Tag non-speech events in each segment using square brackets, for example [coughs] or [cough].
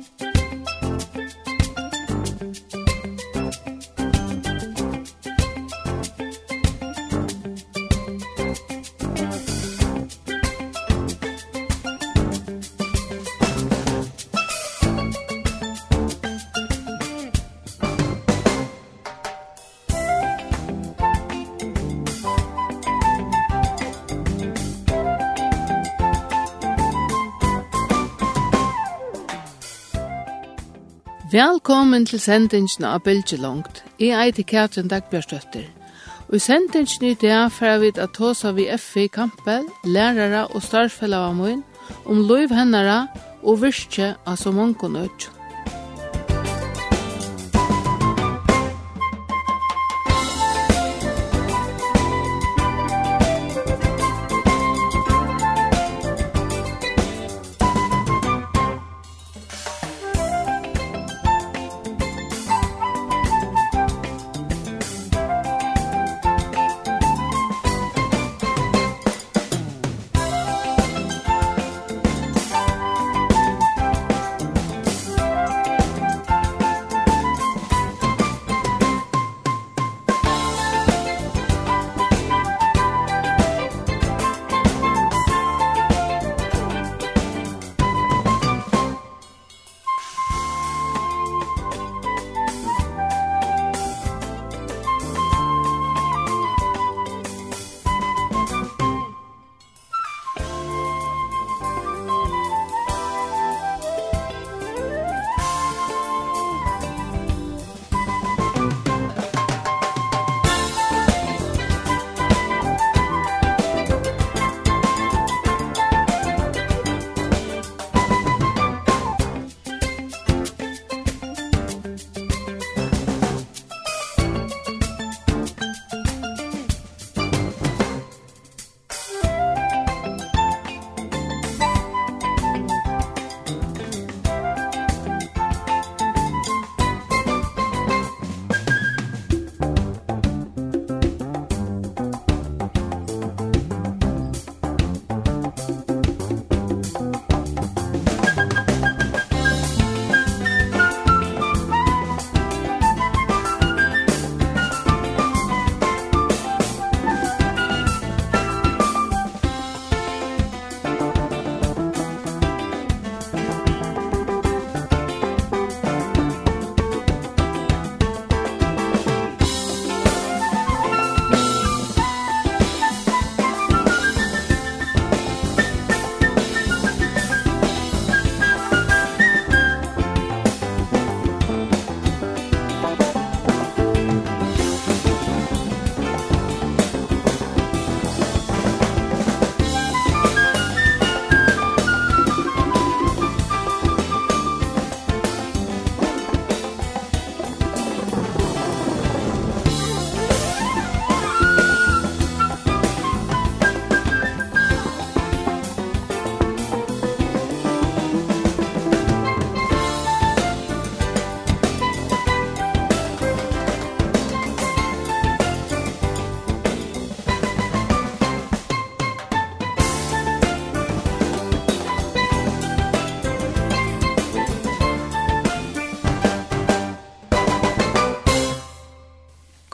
Musik Velkommen til sendingen av Bølgelangt. Jeg er Katrin Dagbjørstøtter. Og i sendingen i dag får vi at tåsa vi F.V. Kampel, lærere og starfellavamøyen om løyv hennere og virke av så mange nødt.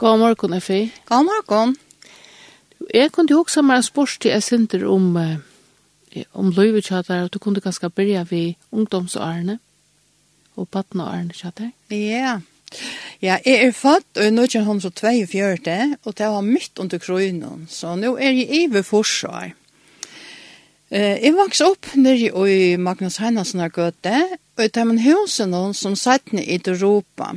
God morgen, Efi. God morgen. Jeg kunne jo også en spørs til jeg synder om, om løyvetjater, og du kunne kanskje begynne ved ungdomsårene og pattenårene, tjater. Ja. Ja, jeg er fatt i nå og det var midt under krøynen, så nå er jeg i forsvar. Eh, jeg vaks opp nere i Magnus Heinasen og gøte, og det er min husen som satt ned i Europa.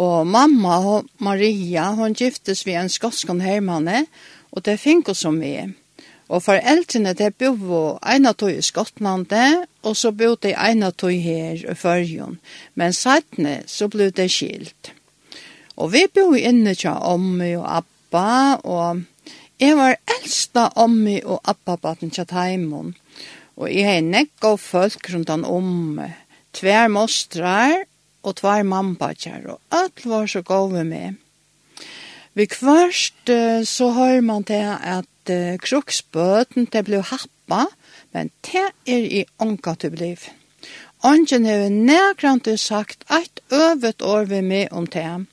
Og mamma og Maria, hon giftes vi en skotskon hermanne, og det finko som vi. Og foreldrene, det bo ena tog i Skottlandet, og så bo de ena tog her i Førjon. Men sattne, så ble det skilt. Og vi bo inne tja ommi og abba, og jeg var eldsta ommi og abba baten tja taimon. Og jeg har nekka folk rundt han om, Tver mostrar, og tvær mannbadjar, og alt var så gode med. Vi kvarst så har man til at uh, kruksbøten til ble happa, men det er i ånka til bliv. Ongen har nærkrant sagt eit øvet år vi med om det.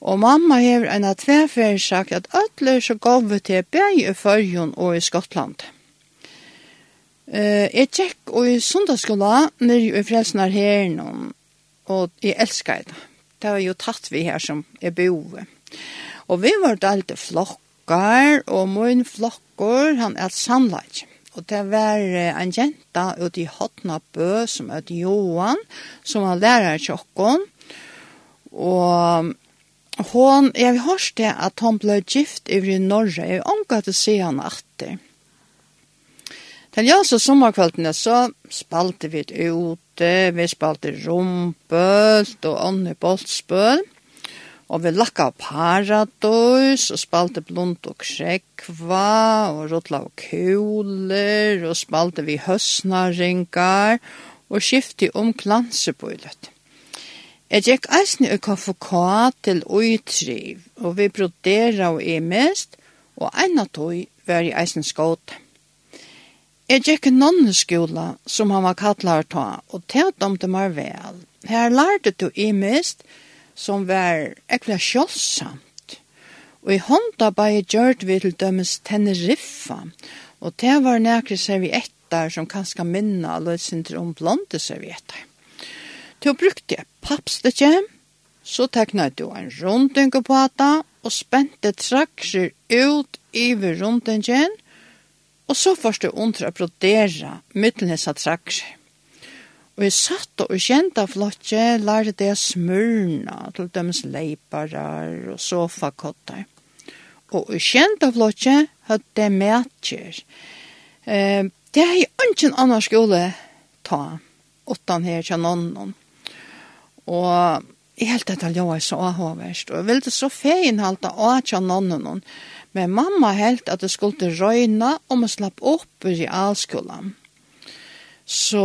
Og mamma har en av tvefer sagt at ødler så gove til bæg i Førjon og i Skottland. Uh, jeg tjekk og i sundagsskola nere i frelsnar her noen og jeg elsker det. Det var jo tatt vi her som er bor. Og vi var alltid flokkar, og min flokkar, han er sannleik. Og det var en jenta ute i Hotnabø som er Johan, som var lærer til okken. Og hon, jeg har hørt det at hon ble gift over i Norge. Jeg omgår til å se han atter. Til jeg så sommerkveldene så spalte vi ut vi spalte rumpølt og andre boltspøl. Og vi lakka paradøys og spalte blunt og krekva og rotla og kuler og spalte vi høsnaringar og skifti om klansebøylet. Jeg gikk eisne og KFK til uitriv, og vi brodera og e mest, og eina tøy var i eisen skåte. Jeg gikk en nonneskola som han var kattlar ta, og tæt om det var vel. Her lærte du i mest som var ekla kjølsamt. Og i hånda bare gjørt vi til dømes Teneriffa, og det var nekre servietter som kanskje minna løsindre om blonde servietter. Til å brukte jeg pappstekje, så teknet du en rundinge på hata, og spente trakser ut i rundingen, Og så først du undre å brodere middelnesa trakser. Og jeg satt og kjente av flotje, lærte det smørna, til dømes leiparar og sofakottar. Og jeg kjente av flotje, hadde det mætjer. Eh, det er jo ikke en annen skole ta, åttan her til noen. Og jeg helt dette ljøy så avhåverst, og jeg ville så feien halte av til noen. og Men mamma helt at det skulle røyne om å slapp opp i realskolan. Så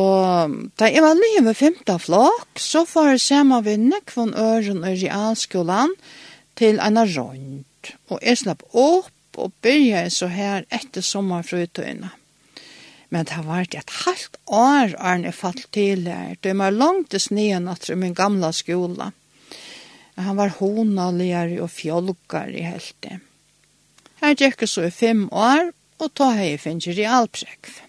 da jeg var lige med femte flokk, så får jeg se meg ved nekvån øren i realskolen til en røynt. Og jeg slapp opp og byrja så her etter sommerfrutøyene. Men det har vært et halvt år er jeg falt til her. Det var langt til sneen at min gamla skola. Han var honaligere og fjolkere i helt. Her gikk jeg så i fem år, og ta hei finnes i alprekv.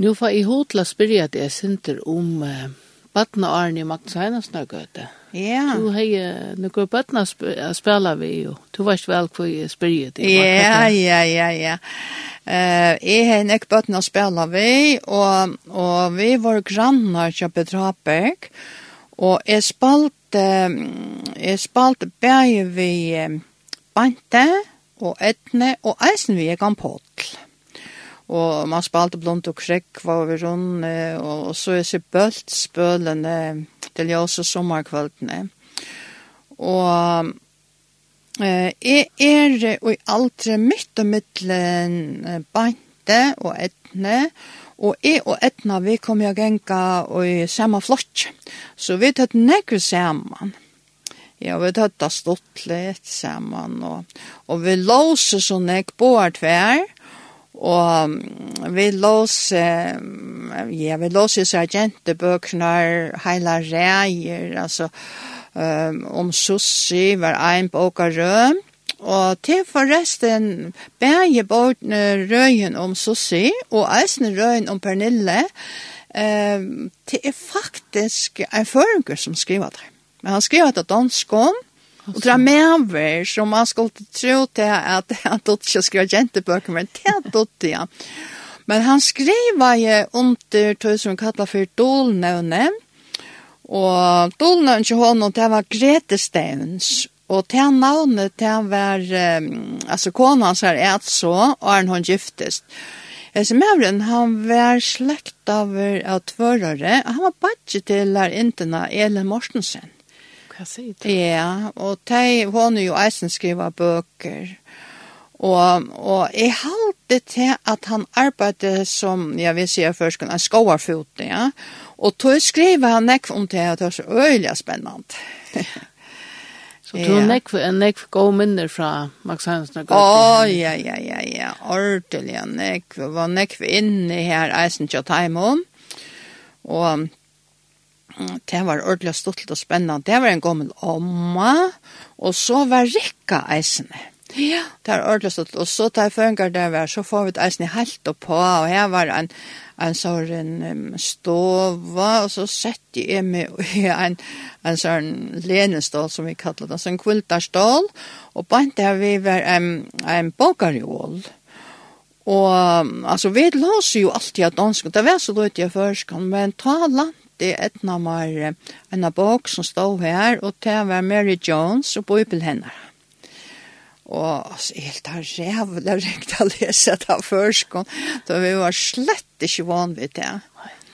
Nå får jeg hod til å spørre at jeg synder om uh, Batna Arne i Magnus Heinesnøgøte. Ja. Du har hei noen badna sp spela vi jo. Du var ikke vel hvor jeg spørre det. Ja, ja, ja, ja. Uh, jeg hei nek badna spela vi, og, og vi var grannar til Bedraberg, og jeg spalte, jeg spalte bæg vi... Uh, Bante og Etne og eisen vi egan potl. Og man spalte blont og krekk var vi rundt, og, og så er det bølt spølende til jeg også sommerkvøltene. Og eh, jeg er og alt midt og middelen Bante og Etne, og jeg og Etna vi kom jo genka og i samme flott. Så vi tatt nekker sammen. Ja, vi tatt stått litt sammen, og, og vi låse sånn jeg hvert vær, og vi låse, ja, vi låse sergentebøkene, heila reier, altså, um, om sussi var ein boka røm, og til forresten bæje båtene røyen om sussi, og eisne røyen om Pernille, um, det er faktisk en føringer som skriver det. Men han skrev att danskom. Och det er över som man skulle tro til att [laughs] han tog ikke skriva jentebøker, men det dotter ja. Men han skrev ju under tog som kallar för dolnävne. Og dolnävne til honom det var Grete Stevens. Og til navnet det var, um, altså kona hans er et så, og han hon giftest. Esemævren, han var slekt av, av tvørere, han var badge til her intena Elin Mortensen. Hva sier du? Ja, og de, hun er jo eisen skriva bøker. Og, og jeg halte til at han arbeidde som, jeg vil si først, en skovarfot, ja. Og tog skriva han nekv om det, og det var så øyelig spennende. [laughs] Så du har nekv, nekv gode minner fra Max Hansen og Å, oh, ja, ja, ja, ja. Ordelig nekv. Det var nekv inne her eisen til Taimon. Og det var ordentlig stort og spennende. Det var en gammel omma, og så var Rikka eisene. Ja, det var ordentlig stort, Og så tar føringer der var, så får vi et eisene helt oppå, på, og her var en, en sånn um, stova, og så sette jeg meg i en, en sånn lenestål, som vi kallet det, en sånn kvultarstål, og bare der vi var en, en bokarjål. Og altså, vi låser jo alltid av dansk, det var så løyt jeg først, men ta land sendte etna mar en bok som stod her, og det var Mary Jones og Bibel henne. Og altså, helt har rævlig rekt å lese det først, da vi var slett ikke van vid det.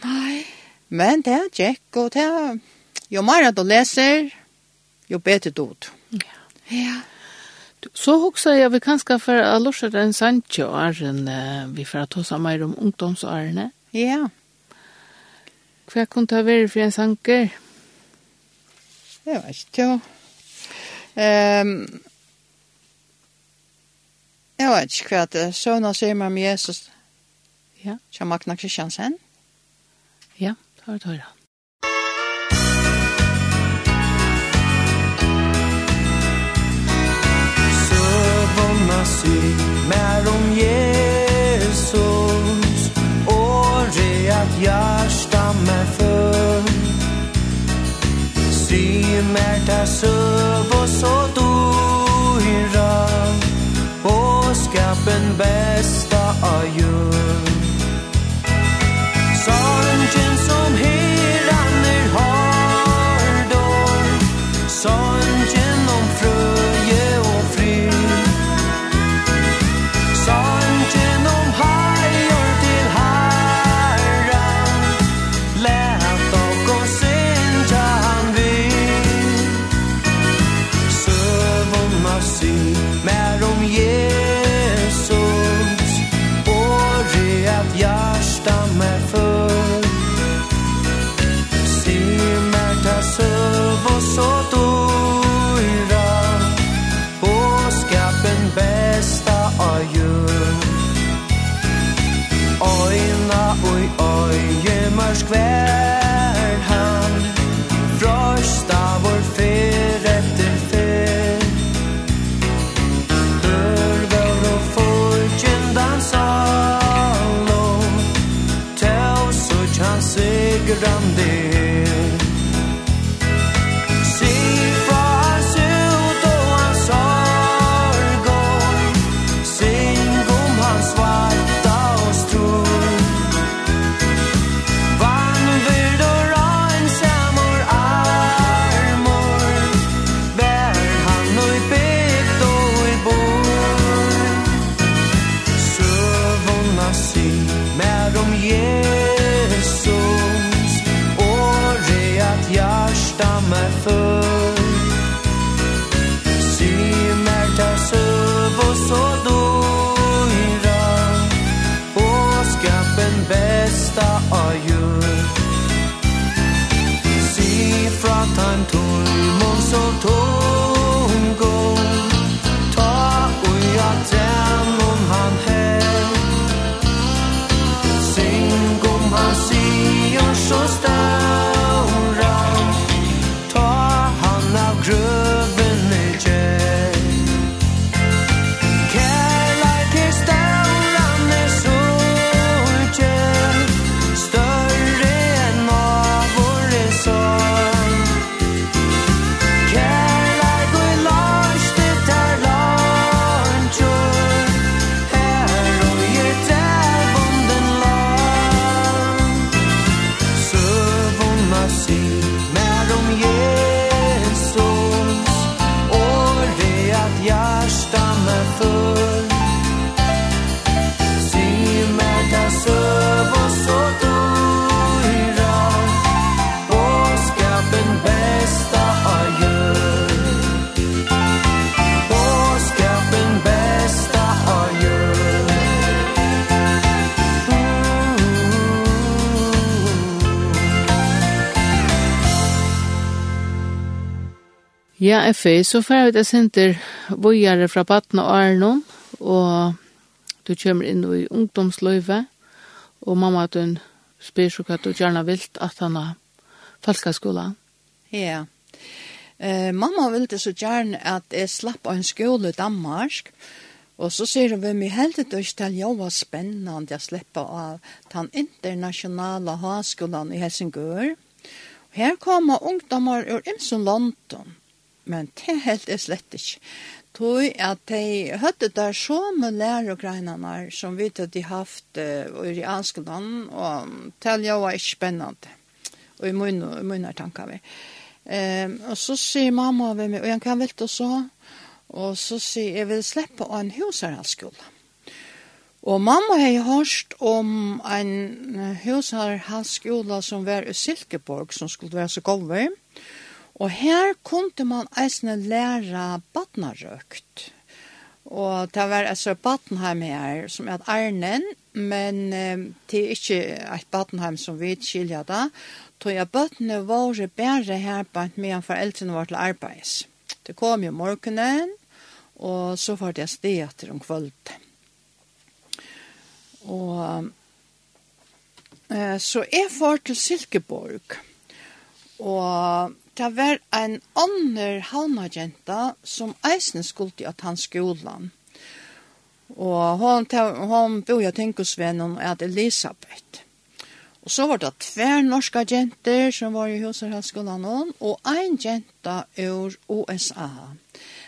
Nei. Men det er gikk, og det er, jo mer du leser, jo bedre du. Ja. Ja. Så hoksa jag vi kanske för Alorsa den Sancho är en vi för att ta samma om ungdomsåren. Ja. Hva kunne det være for en sanker? Jeg vet ikke, ja. Um, jeg vet ikke hva det er. Søvna sier meg med Jesus. Ja. Kjem Magna Kristiansen. Ja, det har du hørt han. Søvna sier mer om Jesus at hjärsta med för. Si mer ta söv och så dyra Och skapen bästa av jord Sorgen som heran er hardår Sorgen Ja, jeg så får vi det senter bojere fra Batna og Arnon, og du kommer inn i ungdomsløyve, og mamma at hun spyr så hva du gjerne vil at han har falskaskola. Ja. Eh, mamma ville så gjerne at jeg slapp av en skole i Danmark, Og så sier vi meg ikke til at det var spennende å slippe av den internasjonale høyskolen i Helsingør. Her kommer ungdommer ur Imsen London men det er helt er slett ikke. Tog at de høtte der så med lærergreinene som vi hadde haft uh, i Askeland, og til det var ikke spennende. Og i munner tanker vi. Um, og så sier mamma ved meg, og jeg kan velte så, og så sier jeg vil slippe av en husarhalsskole. Og mamma har hørt om en husarhalsskole som var i Silkeborg, som skulle være så gulvet. Og Og her kunne man eisne læra badnarøkt. Og det var altså Badenheim her, som er Arnen, men eh, det er ikke et Badenheim som vi skiljer da. Tog jeg bøttene våre bedre her på at mye foreldrene var til arbeids. Det kom jo morgenen, og så var det sted etter om kvöld. Og eh, så jeg var til Silkeborg, og det var en ånder halmagenta som eisen skulle at han skolan. Og hon, hon bor jo tenkosvennen og at Elisabeth. Og så var det tver norska jenter som var i huserhalsskolan og ein jenta ur USA.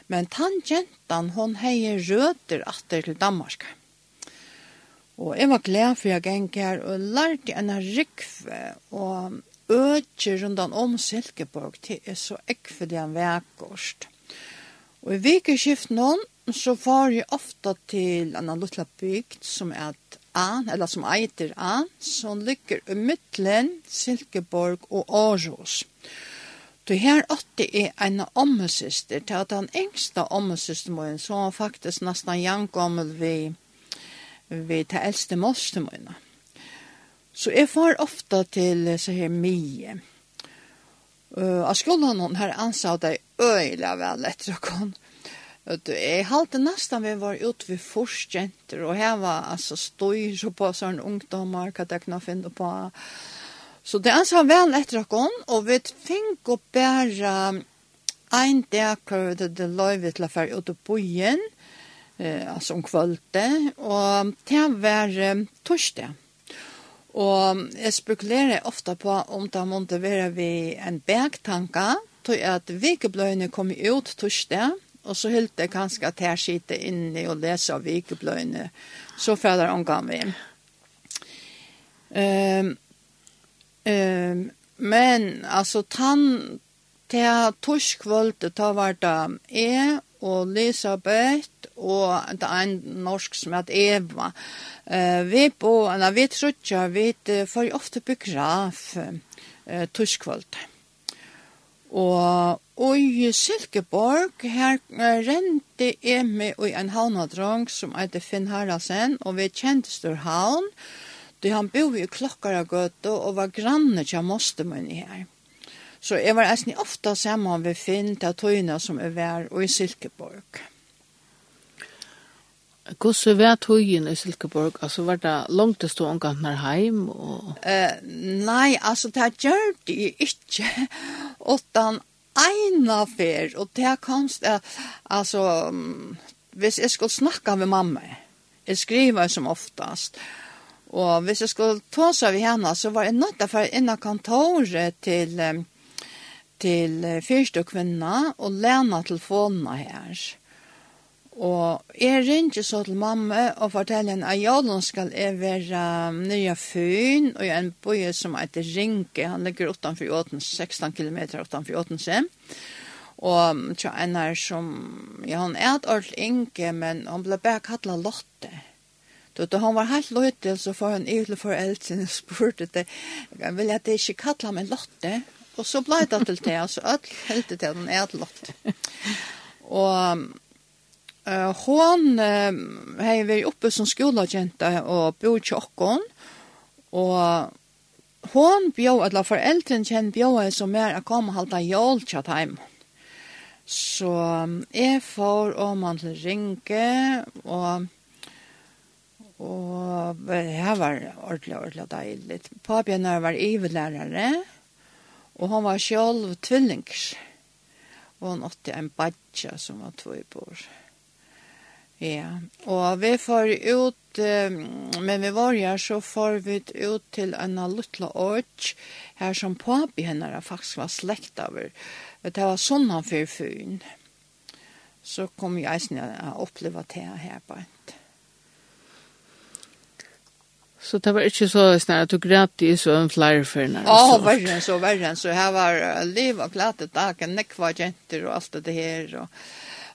Men tann jentan hon heier røter atter til Danmark. Og jeg var glad for jeg gikk her og lærte en rikve og øker rundan om Silkeborg til er så ekvelig en vekkost. Og i vikeskiften noen, så far jeg ofte til en liten bygd som er An, eller som eiter An, som ligger i midtelen Silkeborg og Aarhus. Du her åtte er en ommesyster til at den engste ommesyster må så han faktisk nesten jankommel vi vi til eldste mostermøyene. Mm Så jeg får ofte til så her mye. Uh, av skolen noen her ansa det øyla vel etter å komme. Jeg halte nesten vi var ute ved forskjenter, og her var altså støy på sånne ungdommer, hva jeg kunne finne på. Så det ansa vel etter å komme, og vi fikk å bære en dag hvor det løyve til å være ute på byen, eh, altså om kvalitet, og det var eh, torsdag. Og jeg spekulerer ofte på om det måtte være vi en bergtanka, til at vikebløyene kom ut torsdag, og så helt det kanskje at jeg sitter inne og leser av vikebløyene, så føler omgang vi. Um, um, men altså, tann, til torskvølte, da var det jeg og Elisabeth og det er en norsk som heter Eva. Eh, vi på, na, vi trutja, vi får ofte begrav eh, tuskvalt. Og, og i Silkeborg, her rente jeg med og en havnadrang som heter Finn Haraldsen, og vi kjente stor havn, da han bor i Klokkaragøtta og var granne til Mostermøyne her. Så jeg var eisen ofta sammen ved Finn til tøyene som er vær og i Silkeborg. Hvordan var tøyene i Silkeborg? Altså var det langt til stå omgang når heim? Og... Uh, nei, altså det gjør det ikke. Åttan eina fer, og det er konst, uh, altså, um, hvis jeg skulle snakke med mamma, jeg skriver som oftast, og hvis jeg skulle ta seg ved henne, så var jeg nødt til å få inn kontoret til um, til fyrste kvinna og lena telefonene her. Og jeg ringer så til mamma og forteller henne at jeg skal være nye fyn og en bøye som heter Rinke. Han ligger utenfor Åtens, 16 kilometer utenfor Åtens. Og tja, en her som, ja, han er et ordentlig Inge, men han ble bare kattlet Lotte. Då då han var helt löjtel så får han ut för eldsinn og spurte det. Jag vill att det ikke kallar meg Lotte. Og så blei det til det, altså alt heldig til den edlott. Og uh, hon uh, har vært oppe som skolagente og bor i Tjokken, og hon bjør, eller foreldren kjenner bjør jeg som er å komme og halda jól til heim. Så jeg får om han til ringe, og Og det var ordentlig, ordentlig deilig. Papi var ivelærere, Og han var sjálv tvillingers. Og han åtte en badja som var två i bor. Ja, og vi får ut, men vi var her, så får vi ut til en luttla åk, her som papi henne faktisk var slekt av her. Det var sånn han fyrir fyren. Så kom jeg eisen å oppleve det her bare. Så det var ikke så snart at du græt i en flere førne? Ja, oh, verre enn så, verre enn så. Her var liv og glade dagen, nekva jenter og alt det her. Og...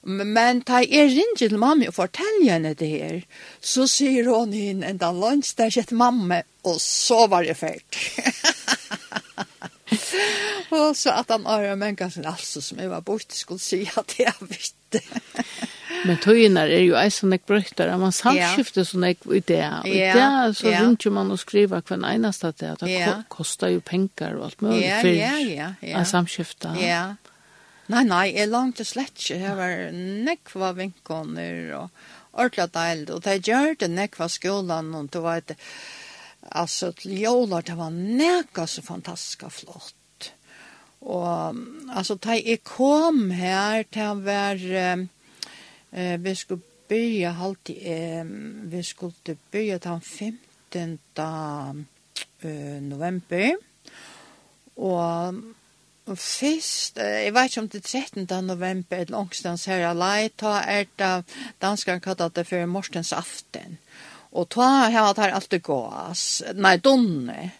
Men da jeg ringer til mamma og forteller henne det her, så sier hun inn en dag lunch, det er ikke mamma, og så var det fælt. [laughs] og så at han har en menneske som altså som jeg var borte skulle si at jeg visste. Men tøyene er jo eisen ek brøkter, man samskifter yeah. sånn ek i det, og i det så yeah. ringer man og skriver hver eneste det, at det yeah. kostar jo penger og alt mulig yeah, for yeah, yeah, yeah. å samskifte. Ja, Nei, nei, jeg langt og slett ikke. Jeg var nekva vinkoner og ordentlig deilig. Og det gjør det nekva skolan, og det var et, altså, til jålar, det var nekva så fantastisk flott. Og altså, da jeg kom her, det var, um, Eh, vi skulle börja halt eh, vi skulle börja den 15. Eh, november. Og Fyrst, jeg vet ikke om det 13. november eller ångstens her lei, ta er det danskeren kallet det for morstens aften. Og ta her at her alltid gås, nei, donne.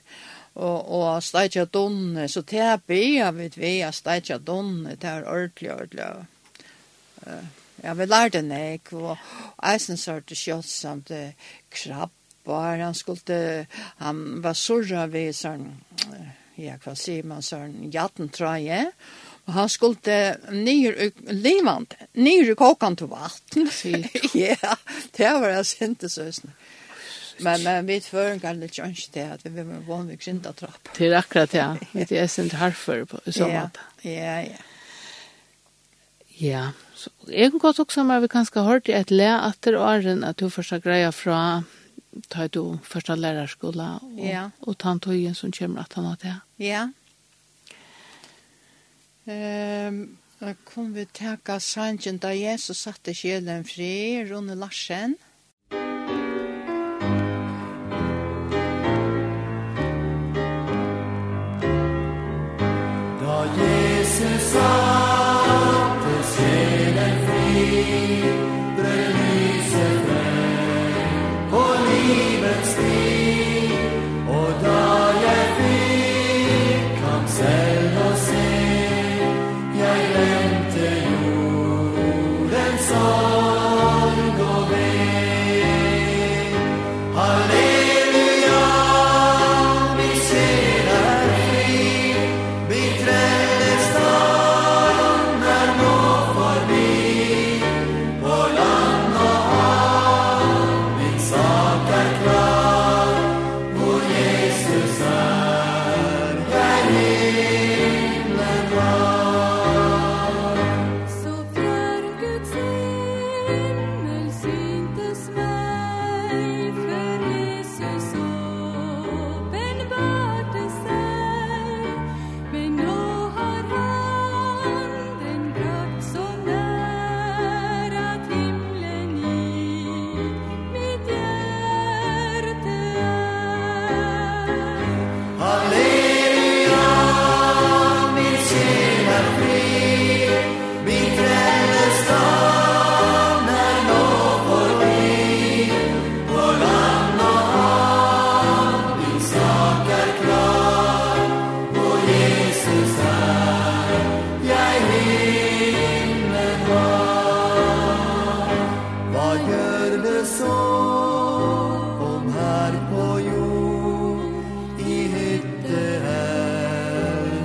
Og, og steitja donne, så det er bia vid vi, steitja donne, det er ordentlig, ordentlig. Uh, Ja, vi lærte nek, og eisen sørte kjøtt samt krabbar, han skulle, han var surra ved sånn, ja, hva sier man, sånn jattentrøye, og han skulle nyr livant, nyr kokan til vatten. [laughs] ja, det var jeg sinte søsne. Men, men vi tvøren kan litt kjønns til at vi var vanlig synda trapp. Til akkurat, ja. [laughs] Det er sint harfer på sånn måte. Ja, ja, ja. Ja, ja. Så jeg kan godt også med vi kan skal høre et le etter åren at du først greia fra ta du første lærerskola og, ja. og tantøyen som kommer at han har det. Ja. Um, da kom vi teka sangen da Jesus satte kjelen fri, Rune Larsen. Da Jesus satte you dagar det så om här på jord i hytte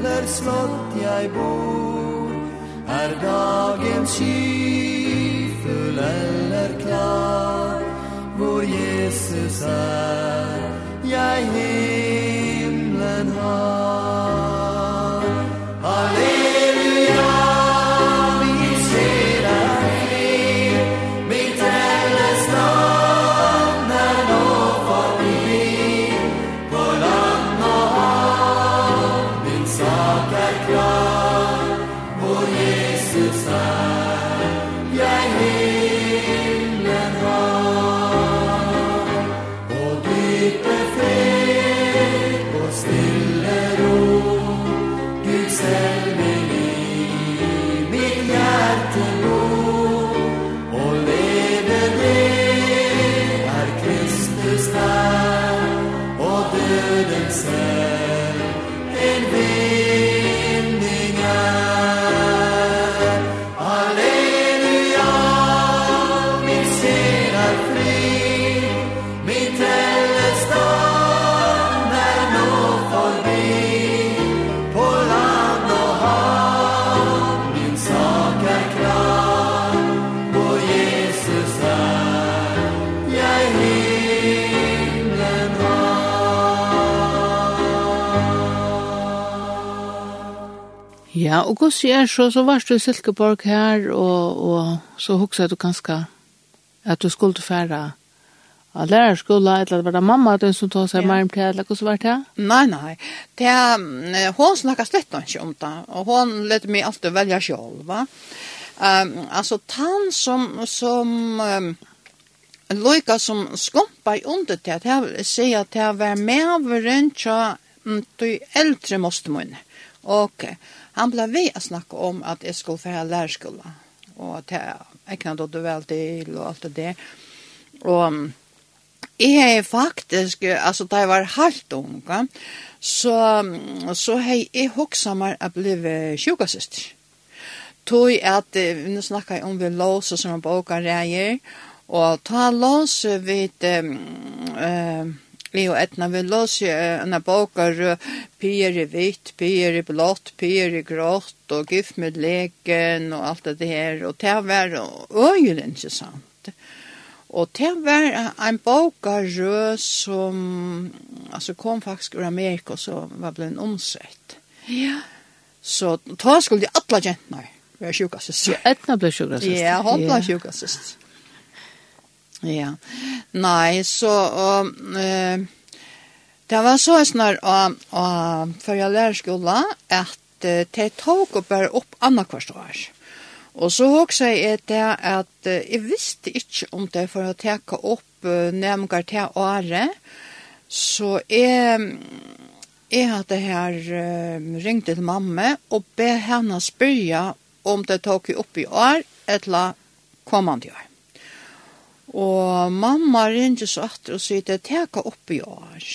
eller slott jag bor. Är dagen skyfull eller klar vår Jesus är jag är Ja, og hos jeg er så, så varst du i Silkeborg her, og, og så hukset du kanskje at du skulle til færre av lærerskolen, eller var det mamma den som tog seg ja. mer om det, eller hvordan var det? Nei, nei. Det, hun snakket slett ikke om det, og hun lette meg alltid velge selv, va? Um, altså, han som, som um, Loika som skumpa i under til, det vil si at det var medveren til de eldre måste munne. Okej. Okay han ble vi å snakke om at jeg skulle få lärarskola. Och jeg kan ägnade det vel til og alt det där. Och jeg er faktisk, altså da jeg var halvt unga, så, så hei jeg hoksa meg å bli sjukasøster. Tog at, nå snakker jeg om vi låser som en boka reier, og ta låser vi um, uh, Vi og etna vi lås jo enn bokar pier i vitt, pier i blått, pier i grått og gift med leken og alt det her. Og det var øyelig interessant. Og det var en bokar som altså kom faktisk ur Amerika så var blevet omsett. Ja. Så ta skulle de alla gentnar. Vi er sjukasist. Etna ble sjukasist. Ja, hon ble sjukasist. Ja. Ja. Nej, så og eh det var så snar och og för jag lärarskola att eh, det tok och bare upp andra kvarst år. Och så hugsa jag det att eh, jag visste inte om det för att täcka upp eh, nämngar till. Så är Jeg hadde her ringt til mamma og be henne spørre om det tok opp i år eller kommande år. Og mamma ringde så at og sier det teka opp i år.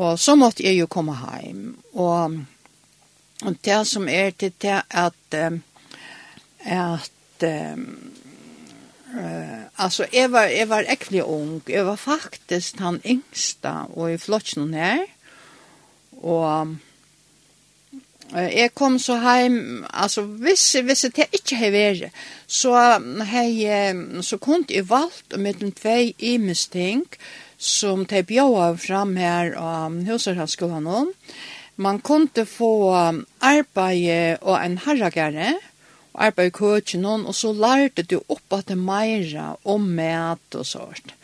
Og så måtte jeg jo komme hjem. Og, og det som er til det at at Uh, altså, jeg var, jeg var ekkelig ung. Jeg var faktisk han yngsta og i flotsen her. Og Jeg kom så heim, altså hvis, hvis det ikke har vært, så, hei, så kunne jeg valgt mellom tvei imesting som de bjøde fram her av Huserhavsskolen om. Man kunne få arbeid og en herregare, og arbeid i køkken, og så lærte du opp at det meira om mat og sånt.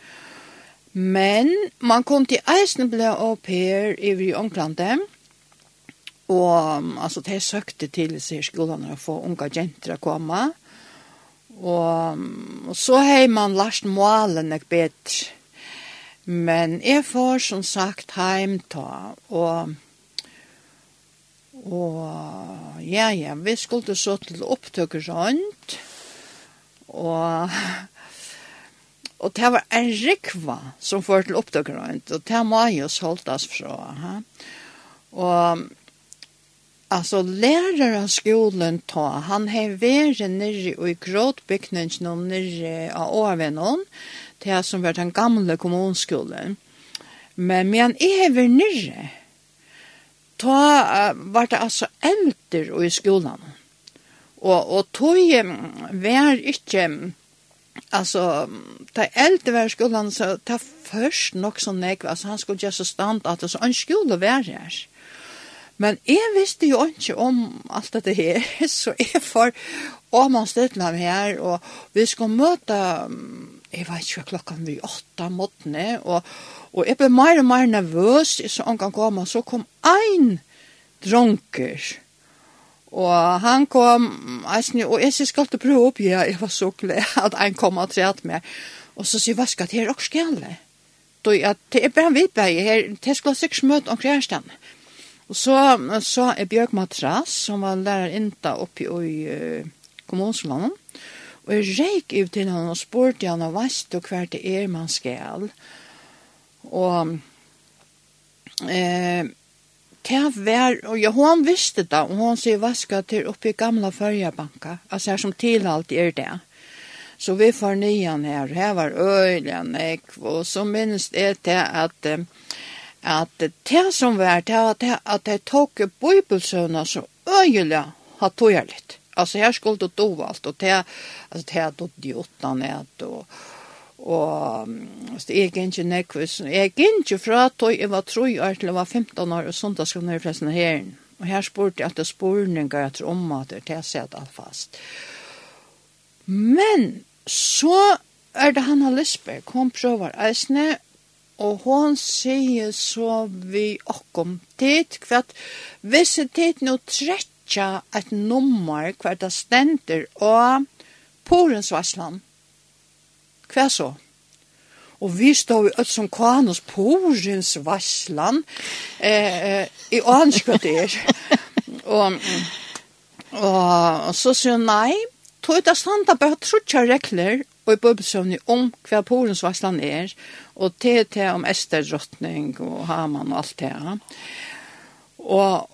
Men man kunne til eisen bli au pair i Ånglandet, Og altså, de søkte til seg skolen å få unga jenter å komme. Og, og så har man lært målen jeg bedre. Men jeg får som sagt heim ta, og, og ja, ja, vi skulle så til opptøk sånt, og, og det var en rikva som får til opptøk rundt. og det må jo soltas fra. Ha? Og Alltså lärare av skolan ta, han har varit nere i gråtbyggningen och nere av Åvenon, det som var den gamla kommunskolan. Men medan jag har varit nere, ta var det alltså äldre i skolan. Och, och tog var inte, alltså, ta äldre var i skolan så ta först nog så nekva, alltså han skulle just stand att det så en skola var här. Men jeg visste jo ikke om alt dette her, [laughs] så jeg får åmanstidene her, og vi skulle møte, jeg vet ikke hva klokken vi åtta måttene, og, og jeg ble mer og mer nervøs, så han kan komme, så kom ein dronker, Og han kom, eisne, og jeg sier skal du prøve opp, ja, jeg var så glad at han kom og træt meg. Og så sier, hva skal det her også skjelle? Da, ja, det er bare vi bare her, det skal sikkert møte omkring her stedet. Og så, så er Bjørk Matras, som var lærer innta oppi i uh, kommunslandet, og jeg reik ut til han og spurte han, og veist du hver det er man skal? Og eh, det var, og ja, hun visste det, og hun sier vaska til oppi i gamla førjebanka, altså her som tilhalt er det. Så vi får nyan her, her var øyla nek, og så minst er det at eh, at det som var det var det at jeg tok bibelsøvna så øyelig har tog jeg litt. Altså her skulle det do alt, og det, altså, det er det de åttan et, og, og altså, jeg er ikke nekvis, jeg er ikke fra tog jeg var 3 år til jeg var 15 år, og sånt da skulle jeg flest her, Og her spurte jeg at det er spurninger etter om at det er sett alt fast. Men så er det Hanna Lisberg, hun prøver eisne, og hon sier så vi okkom tid, kvart visse tid nå trekja et nummer hver det stender og porensvarslan. Hva så? Og vi står i öll Kvanos porens porensvarslan eh, eh, i anskvattir. [laughs] og, og, og så sier hun nei, tog det standa bare trutja regler og i bøbelsøvni om hva porensvarslan er, og til til om esterdrottning og Haman og alt det her. Og,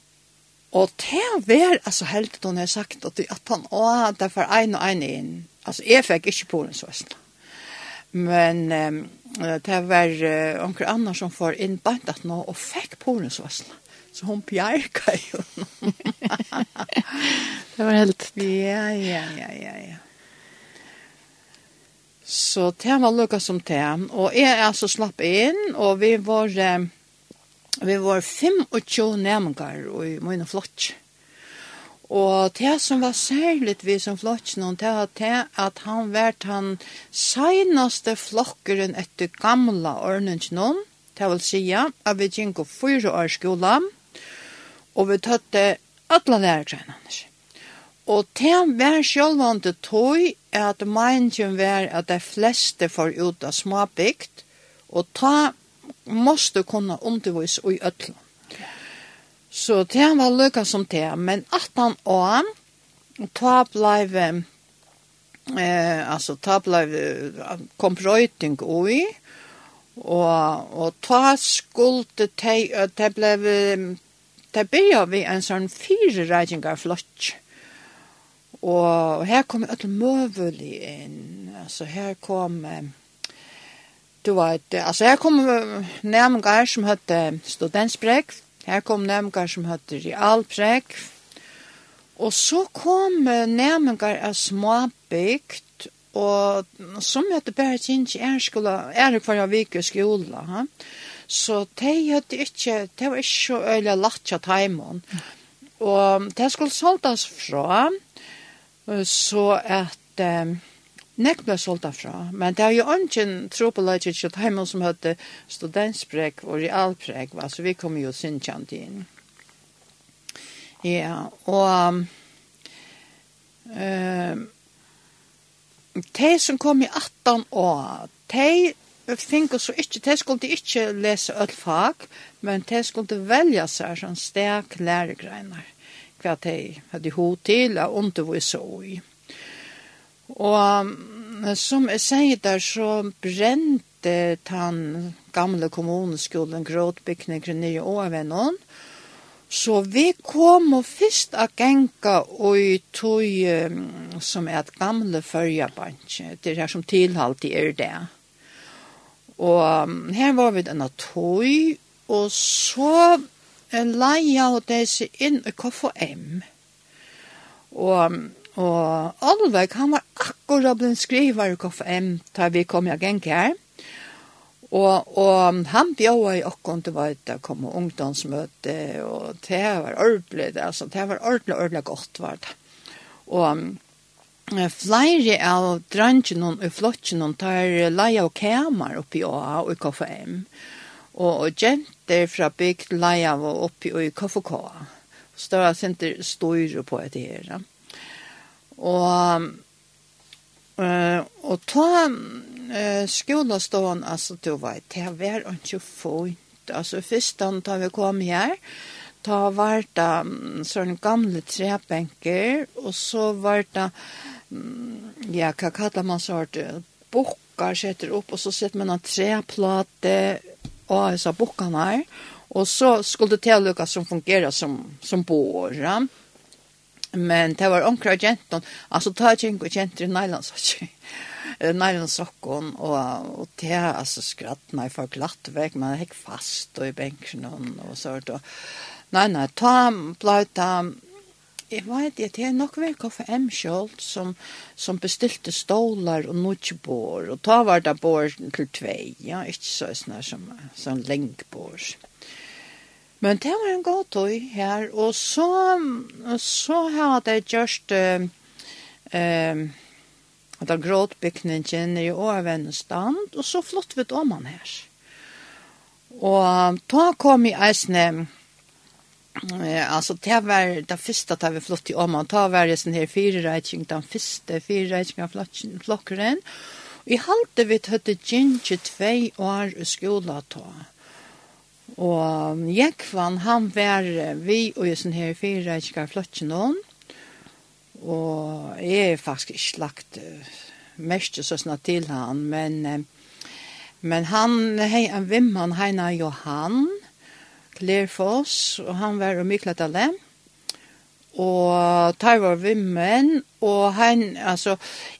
og til ver, altså helt hun har sagt at, at han, å, det var en og en inn. Altså, jeg fikk ikke porensvarslan. Men um, det var uh, onker annar som får inn bandet nå, og fikk porensvarslan. Så hon bjerka jo. [laughs] det var helt... Ja, ja, ja, ja, ja. Så det var lukket som det. Og jeg altså slapp inn, og vi var, vi var 25 nærmengar i mine flott. Og det som var særligt vi som flott, det var det at han var han senaste flokkeren etter gamla ordningen, det vil si at vi gikk fyra år skola, og vi tatt alle lærertrennene. Og det var sjølvande tog at meningen var at de fleste får ut av småbygd, og ta måste kunna undervis i øtlen. Så det var lycka som det, men at han og ta blev eh, altså ta blev kom røyting ui, og, og ta skulde te, det blev te byrja vi en sånn fire reitingar flotsk. Og her kom alle møvelig inn. Altså her kom du vet, altså her kom nærmengar som hette studentsprek, her kom nærmengar som hette realprek, og så kom nærmengar av småbygd, og som hette bare kjent er skola, er hver av vik i skola, ha? så de høtte ikke, det var ikke så øyla latja taimån, og det skulle soltas fra, så at um, Nek ble solgt fra. men det er jo ungen tro på Leitich til Heimel som høtte studentsprek og realprek, va? så vi kom jo sinnkjent inn. Ja, og um, de som kom i 18 år, de fikk så ikke, de skulle ikke lese ødelfag, men de skulle velge seg som stek læregreiner tolka att de hade hot till att undervisa i. Og som jeg sier der, så brände gamle gamla kommunskolan gråtbyggningen i Åvenon. Så vi kom og først a genka og i tog um, som er et gamle førjabantje, det er her som tilhalt i er det. Og um, her var vi denne tog, og så leia og desi inn i KFM. Og, og Olveg, han var akkurat blitt skriver i KFM da vi kom i geng her. Og, og han bjøa i okkon til veit det kom og ungdomsmøte, og det var ordentlig, altså, det var ordentlig, ordentlig godt var det. Og flere av drangene og flottene tar leia og kamer oppi og i KFM. Og, og senter fra bygd Leiav og oppi i KFK. Større senter styrer på et her. Og, og ta uh, skolastånd, altså du vet, det var ikke fint. Altså først da vi kom her, ta var det sånne gamle trebenker, og så var det, ja, hva kallar man så, bukkar setter opp, og så setter man en treplate og disse bokkene her. Og så skulle det til lykke som fungerer som, som båre. Men det var omkring av. Altså, ta kjeng og jenter i nylonsokk. [laughs] Nylonsokken, og, og det er altså skratt meg for glatt vekk, men jeg gikk fast og i benken og, og sånt. Og, nei, nei, ta blei jeg vet ikke, det er nok vel KFM selv som, som bestilte stålar og nudgebår, og ta var det bår til tvei, ja, ikke så sånn som som lengbår. Men det var en god tøy her, og så, så har det gjørst uh, uh, at det gråtbygningen i overvennestand, og så flott vi om han her. Og da kom i eisne, Eh alltså det var det första där vi flott i Oman ta var det sån här fyra räkning den första fyra räkning flocken flockren. Vi halte vi tøtte gynnsje tvei år i skola ta. Og Jekvan, han var vi og jeg sånn her fire rækka flokken om. Og jeg er faktisk ikke lagt mest så snart til han, men, men han, hei, en vimman, heina Johan, Lerfoss, og han var og myklet alle. Og tar var vimmen, og han, altså,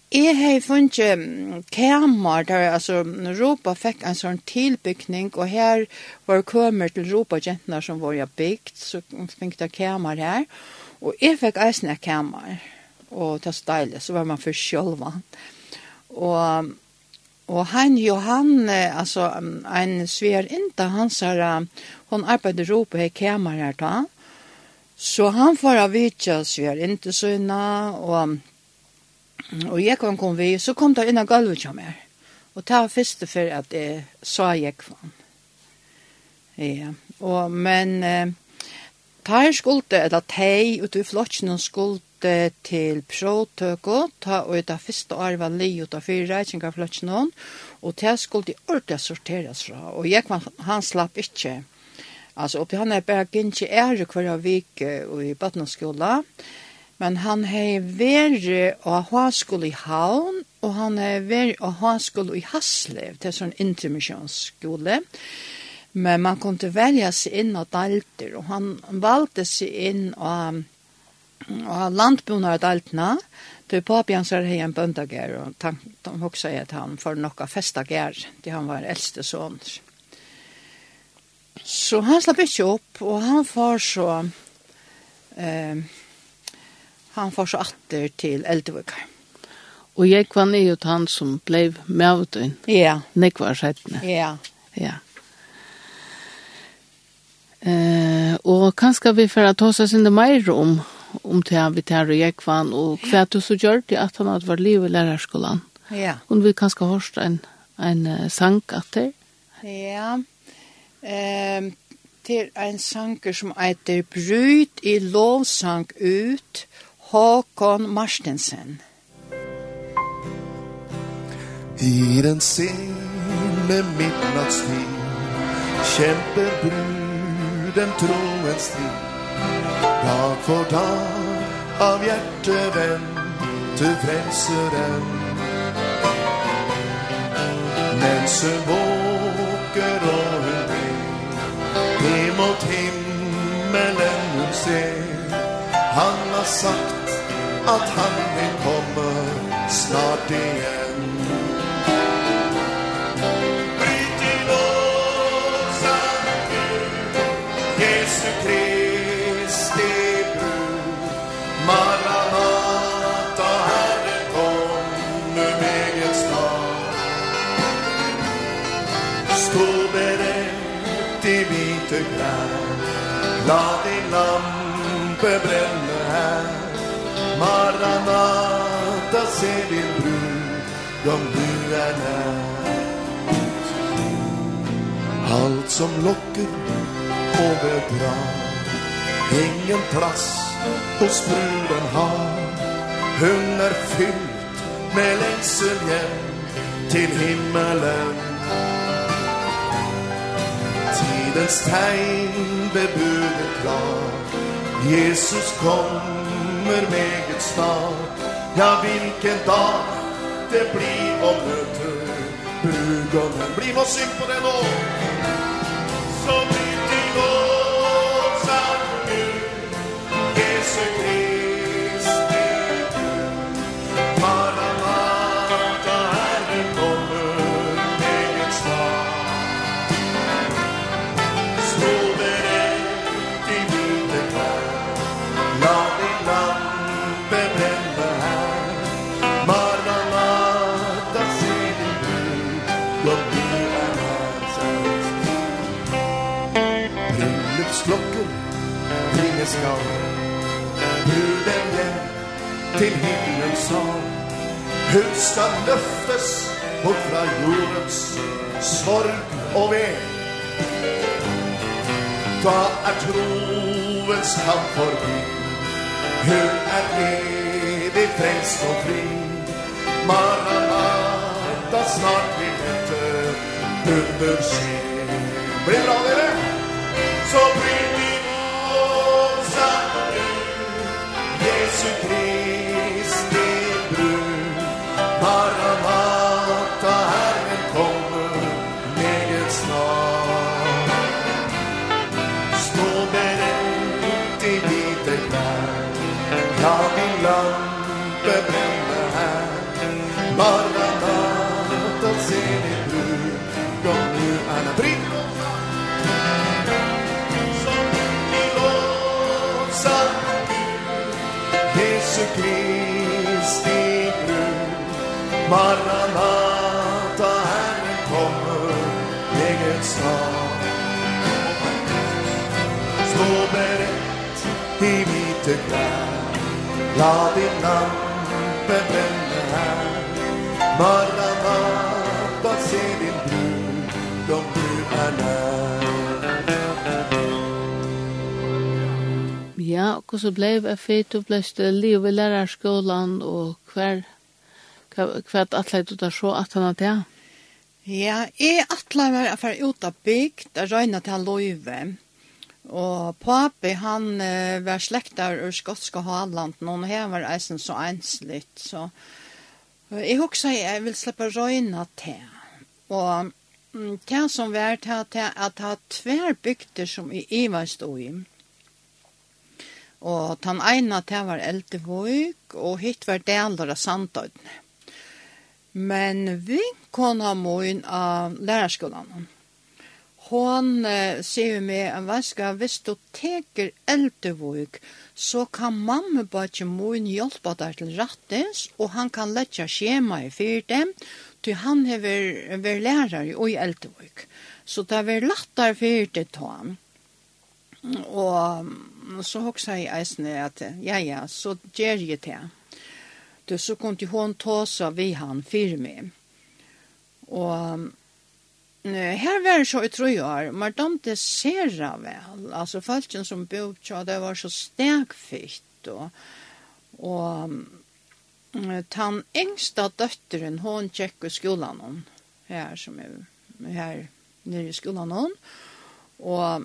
Jeg har funnet kamer der, altså, Europa fikk en sånn tilbygning, og her var kommer til Europa-jentene som var bygd, så fikk det kamer her, og jeg fikk eisen av kamer, og det var så deilig, så var man for sjølva. Og, og han, Johan, altså, en sver inte han sa, Hon arbeidde ro på her kamer her ta. Så han får av vitja svär inte så inna och och jag kan kom vi så kom där inna golvet jag mer. Och ta første för att det sa jeg kvar. Ja, och men eh, tar skulde eller tei ut i flotchen skulde til protøko ta og ta år arva li ut av fyra reikinga flotchen og ta skulde ordentlig sorteras fra og jeg han slapp ikke, Alltså oppi han är bara ære hver av vik och i Batnaskola. Men han har varit och ha skola i Havn och han har varit och ha skola i Haslev. Det är sån. Men man kunde välja sig in och dalter och han valde sig in och och landbonar dalterna. Det papi han är hej en böndagär och de också är att han får några festagär. Det han var äldste son. Så han slapp ikke opp, og han får så... Eh, han får så atter til Eldevøkker. Og jeg var nye ut han som ble med inn. Ja. Nekvar settene. Ja. Ja. Eh, og kanskje vi får ta oss inn mer om om det vi tar og jeg kvann, og hva du så gjør det at han hadde vært liv i lærerskolen. Ja. Og vi kanskje hørst en, en sang at det. Ja. Ja. Ehm til ein sanger som heter Bryt i lovsang ut, Håkon Marstensen. I den sene midnattstid Kjemper bruden troens strid Dag for dag av hjertevenn Til frelseren Men søvån sagt At han vil komme snart igjen. Bryt i låsa Gud Jesu Kristi brud. Maranata Herre kom nu meget snart Stå beredd i hvite klær La din lampe brenne. Maranata ser din brud. Om du är nära Allt som lockar och bedrar Ingen plats hos bruden har. Hon är fylld med igen till himmelen. Tidens tegn bebudet klar. Jesus kom kommer meget snart Ja, hvilken dag det blir om møter Brudgommen, bli med og syng på det nå til himlens hav Hur ska löftes bort fra jordens sorg og väg Da er troens kamp forbi. Hur er evig frelst og fri. Maranatha snart vi möter Under skyn Blir bra Maranata, Herren kommer egen snart. Stå berett i hvite klær, la din lampe brenne her. Maranata, se din brud om du er nær. Ja, og så blei jeg feit og blei stille i lærerskolen, og hver Hva er atleid du da så at han hadde? det? Ja, jeg atleid var at jeg ut av bygd, jeg røyna til han løyve. Og papi, han uh, var slektar ur skotska Halland, noen her var eisen så ensligt, så jeg huksa jeg vil slippe røyna til. Og det som var til at jeg har tver bygder som i iva stod i. Og den ene til var Eldevåg, og hitt var deler av Sandøyden. Men vi kan ha mån av lærerskolan. Hon eh, sier meg at hva skal hvis du teker eldevåg, så kan mamma bare mån hjelpe deg til rattes, og han kan lette skjema i fyrt dem, til han har vært lærer i eldevåg. Så det er vært lettere fyrt det til han. Og så hoksa jeg eisne at, ja, ja, så gjør jeg til han ute så kunne hon ta seg vid han firme. Og Och här var det så i tre år, men de det ser väl. Alltså falken som bodde, ja, det var så stäkfitt. Och, och den yngsta døtteren, hon tjekk i skolan hon. Här som är här nere i skolan hon. Och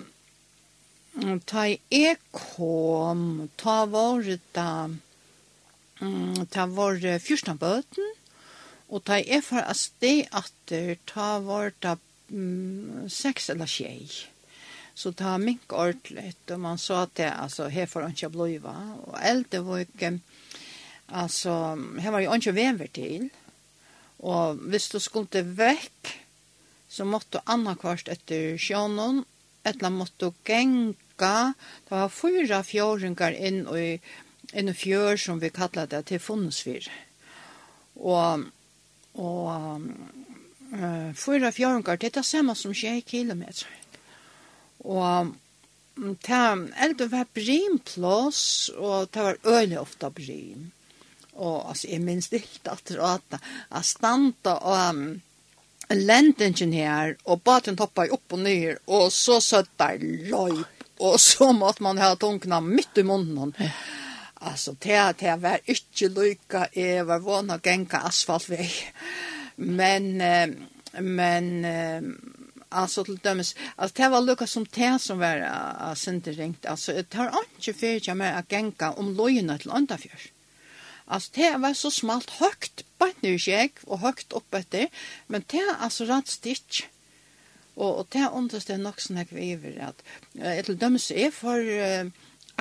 ta i ekom, ta var det Mm, det var 14 bøten, og ta jeg for at det at ta var det mm, 6 eller tjej. Så ta mink ordentligt, og man sa at det, altså, her får han ikke bløyva, Og eldre var ikke, altså, her var jo ikke vever til. Og hvis du skulle vekk, så måtte du annakvart etter sjånen, eller måtte du genka, det var fyra fjåringar inn i en fjør som vi kallar det til funnsfyr. Og, og uh, fyra fjøringar, det er det samme som 20 kilometer. Og ta eldu var brimplås, og ta var øyelig ofta brim. Og altså, jeg minns dilt at det var at standa og um, lendingen her, og baten toppa opp og ned, og så søtta løyp, og så måtte man ha tungna midt i munnen. Ja Alltså det det var ikke lika jeg var van å gänga asfaltväg. Men men alltså til dømes, altså, det var lika som det som var uh, sent Altså, alltså det har inte för jag med att gänga om lojna til andra fjärs. Alltså det var så smalt högt bare nu jag och högt opp etter, men det alltså rätt stitch. Och og det understår nok sånn jeg viver, att uh, til dømes, är för uh,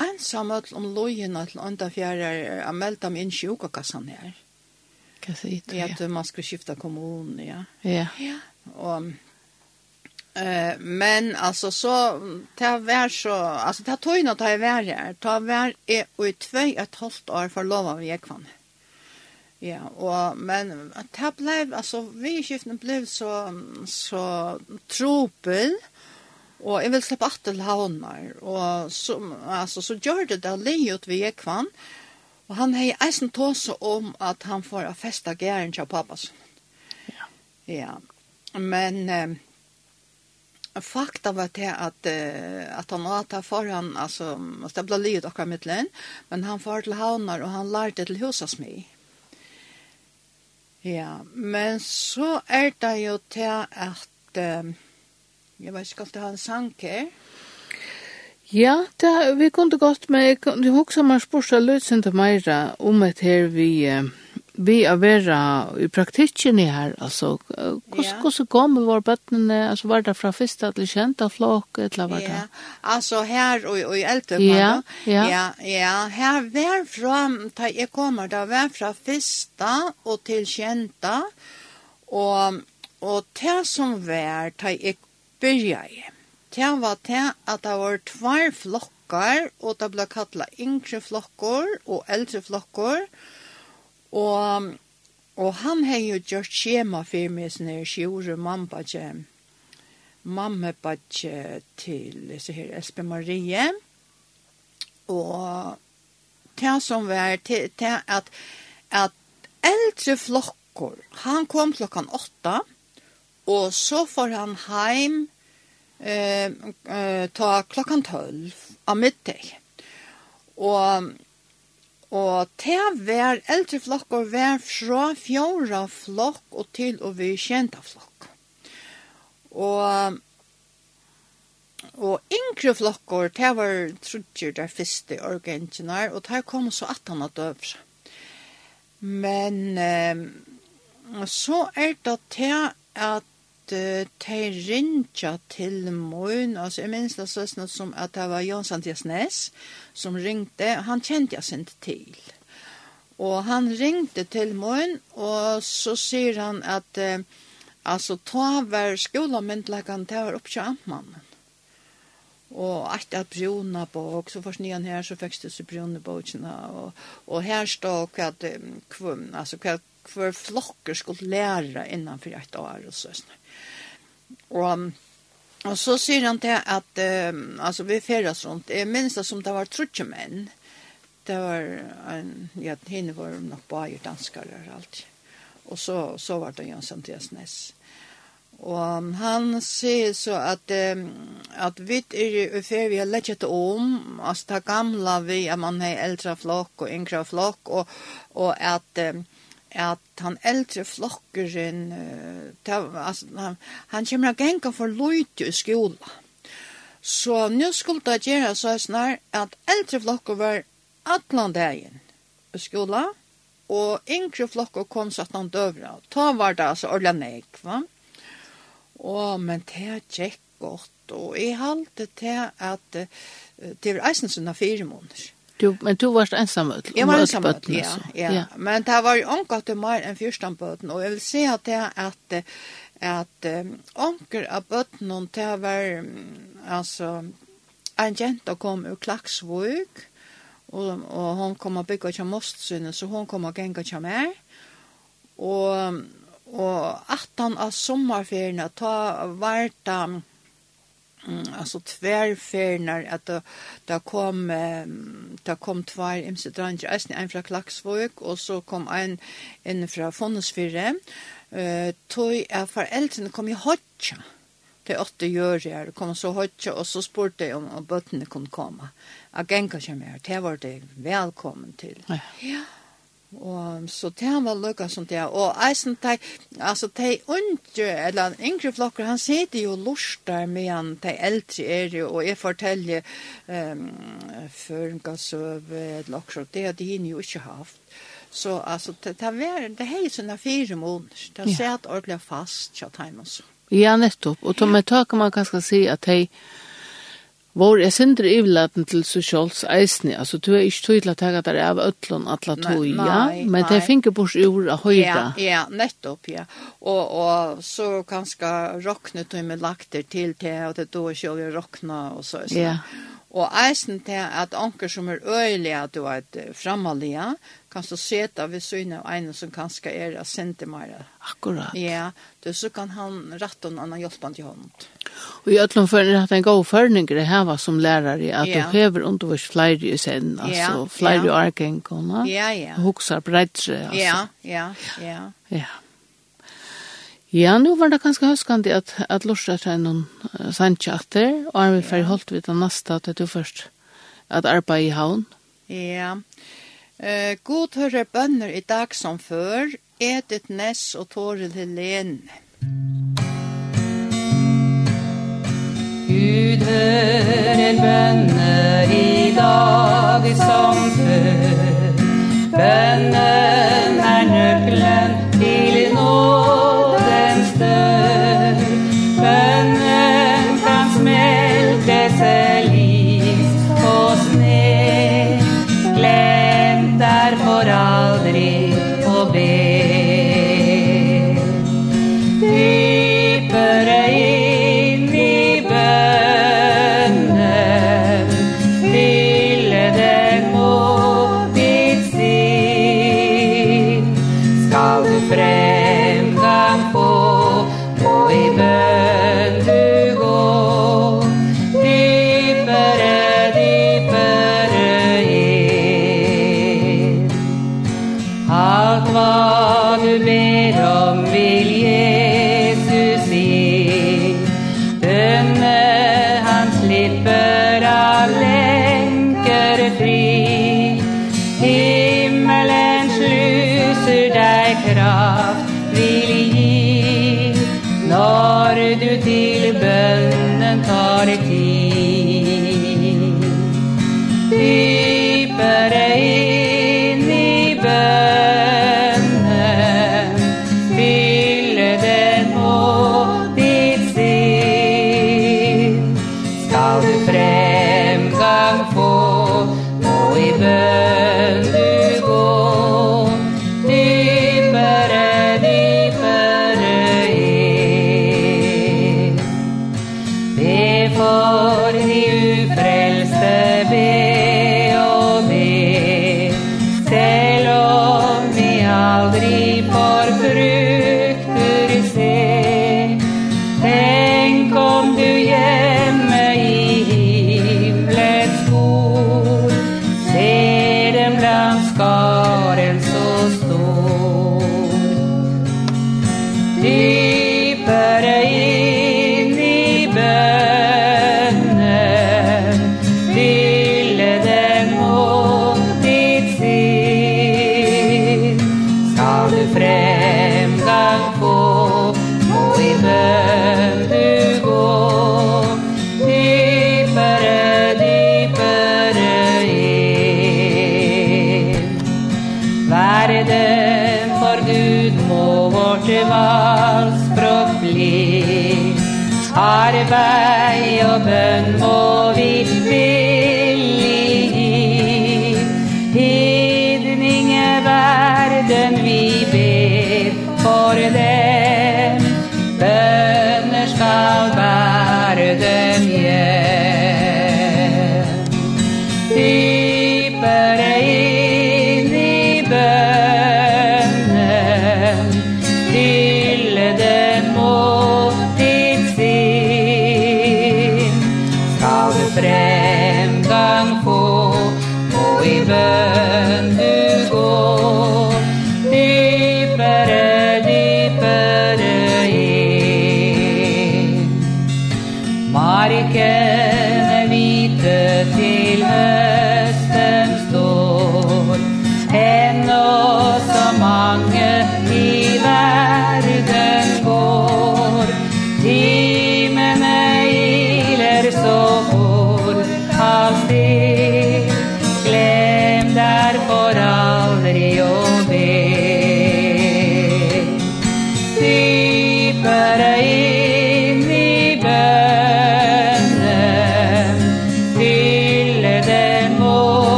ensamhet om lojene til andre fjerde er meldt dem inn sjukakassan her. Hva sier du? Ja, at man skulle skifta kommun, ja. Ja. ja. Og, eh, men altså, så, det var så, altså, det tøyene at jeg var her, det var jeg og i tvei et halvt år for lov av Jekvann. Ja, og, men det ble, altså, vi i skiften ble så, så tropel, og Og jeg vil slippe at til havnar. Og så, altså, så gjør det det livet vi gikk vann. Og han har eisen tåse om at han får a festa gæren til pappas. Ja. ja. Men eh, fakta var det at, eh, at han var til foran, altså, det ble livet akkurat mittlen, men han får til havnar og han lærte til husasmi. Ja, men så er det jo til at eh, Jeg vet ikke, om du har en sang her? Ja, det, vi kunne godt, men jeg kunne huske spørsmål man sin til meira om et her vi, vi er vera i praktikken her, altså, hvordan ja. kom vi våre bøttene, altså var det fra første til kjente flok, eller var det? Ja, altså her og, og i eldre, ja, ja. ja, ja, her var fra, da jeg kommer, da var fra første og til kjente, og, og det som var, da jeg byrjaði. Det var det at det var tvær flokkar, og det ble kattlet yngre flokkar og eldre flokkar, og, og han har jo gjort skjema for meg sånn her sjore mamma ikke, mamma ikke til så her Espen Marie, og det som var til, til at, at eldre flokkar, han kom klokkan åtta, Og så får han heim eh, eh, ta klokkan tølv av middag. Og, og til hver eldre flokk og hver fra fjorda flokk og til og vi kjenta flokk. Og Og yngre flokkor, det var trudger der første orgentjenar, og der kom så at han hadde øvr. Men eh, så er det til at uh, de rinja til morgen, altså jeg minns det sånn som at det var Jan Santias Nes som ringte, han kjente jeg sin til. Og han ringte til morgen, og så sier han at uh, altså ta var skolamyndleggen, det var oppkjø amtmannen. Og at at bruna bok, så først nyan her, så fikk det så bruna bokene, og, og her står hva, um, altså hva hver flokker skulle lære innanfor et år og sånn. Og, og så sier han til at um, altså, vi ferdes rundt. Jeg minns det som det var trutje menn. Det var, en, ja, henne var nok bare danskere og alt. Og så, så var det Jan Santias Ness. Og um, han sier så at, um, at vi er i fer vi har lett om, altså det gamla vi, at man har eldre flokk og yngre flokk, og, og at um, at han eldre flokkeren, uh, ta, altså, han, han kommer å genka for løyte i skolen. Så nå skulle det gjøre så snar at eldre flokker var atlan dagen i skolen, og yngre flokker kom så at han døvra. Ta var det altså ordentlig nek, va? Å, men det gikk godt, og jeg halte til at uh, det var eisen sånne fire måneder. Du, men du varst ut. Jeg var ensamöld, ja, ja. ja. Men det var ju omgått til mer än fyrstanböden. Och jag vill si att det är att at um, onker av bøttenen det var um, altså en jenta kom ur Klaksvøk og, og hon kom og bygget til Mostsynet så hon kom og genget til meg og, og at han av sommerferien ta var det Mm, alltså tvärfärnar att det, det kom det kom två imsidranter en, en från Klaxvik och så kom en en från Fonnesfyrre eh tog är föräldrarna kom ju hotcha det åtta gjør jeg, det kom så hotcha og så spurte om, om bøttene kunne komma Jeg gikk mer, det var det velkommen til. Ja. ja. Og så det han var lukka som det, og eisen de, altså de undre, eller yngre flokker, han sitter jo lustar med han, de eldre er jo, og jeg forteller um, føringasøve, eller okkur, det hadde hinn jo ikke haft. Så altså, det, det, var, det hei sånne fire måneder, det har sett ordentlig fast, tja teimen så. Ja, nettopp, og to med tak kan man kanskje si at de, Vår er sindri ivlaten til sosials sjåls eisni, altså du er ikke tydelig at jeg er av ötlun atla tog, ja, men det finner bors ur av høyra. Ja, ja, nettopp, ja. Og, og så kanskje råkne tog med lakter til det, og det då er sjål er råkna og så, så. Ja. Og eisen til at anker som er øyelig at du er framaliga, kan så seta vid syne av en som kanske är er centimeter. Akkurat. Ja, då så kan han rätta en annan hjälpande til honom. Och i tror för att en god förning det här var som lärare att ja. du behöver inte vara flyr i sen alltså yeah. flyr i arken komma. Ja, ja. Huxar bredare alltså. Ja, ja, ja. Ja. Ja, nu var det ganske höskande at, at Lorsa tar noen uh, sandkjatter, og er vi ferdig holdt vidt av nasta til du først at arbeid i havn. Ja. Eh, god hører bønner i dag som før, Edith Ness og Toril Helene. Gud hører bønner i dag som før, bønner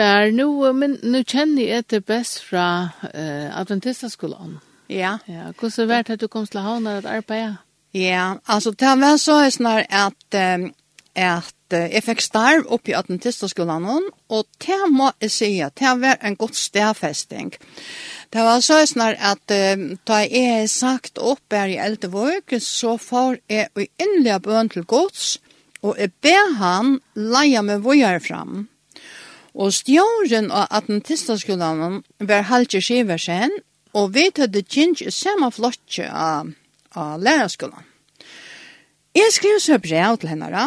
er, nu, men nu kjenner jeg etter best fra uh, Adventistaskolan. Ja. Ja, Hvordan er det at du kom till Havna att arbeta? Ja, alltså det var så här snar at, um, att jeg fikk starv oppe i Adventistaskolen, og det må jeg si, at det var en god stedfesting. Det var så er snar at uh, da jeg er sagt opp her i Eldevåg, så får jeg i innlige bøn til gods, og jeg ber han leie meg vågjere fram. Og stjåren av Atlantistaskolan var halvtje skiversen, og vi tødde kjent samme flotje av, av lærerskolan. Jeg skrev så brev til henne,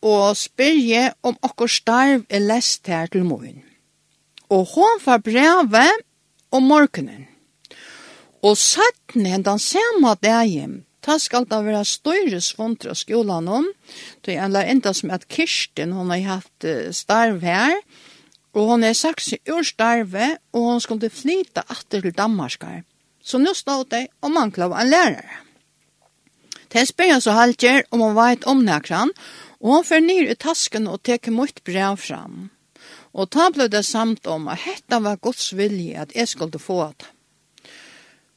og spør jeg om akkur starv er lest her til morgen. Og hun får brevet om morgenen. Og satt ned den samme dagen Ta skal det være større svondre skolen om. Det er en enda som at Kirsten, hun har hatt starv her, og hun er saks ur starve, og hun skulle flyta atter til Danmarskar. Så nå stod det og mangla klav en lærere. Det spør jeg så halvkjer om hun vet om nekran, og hun fer ned i tasken og teker mot brev fram. Og ta ble det samt om at dette var Guds vilje at jeg skulle få det.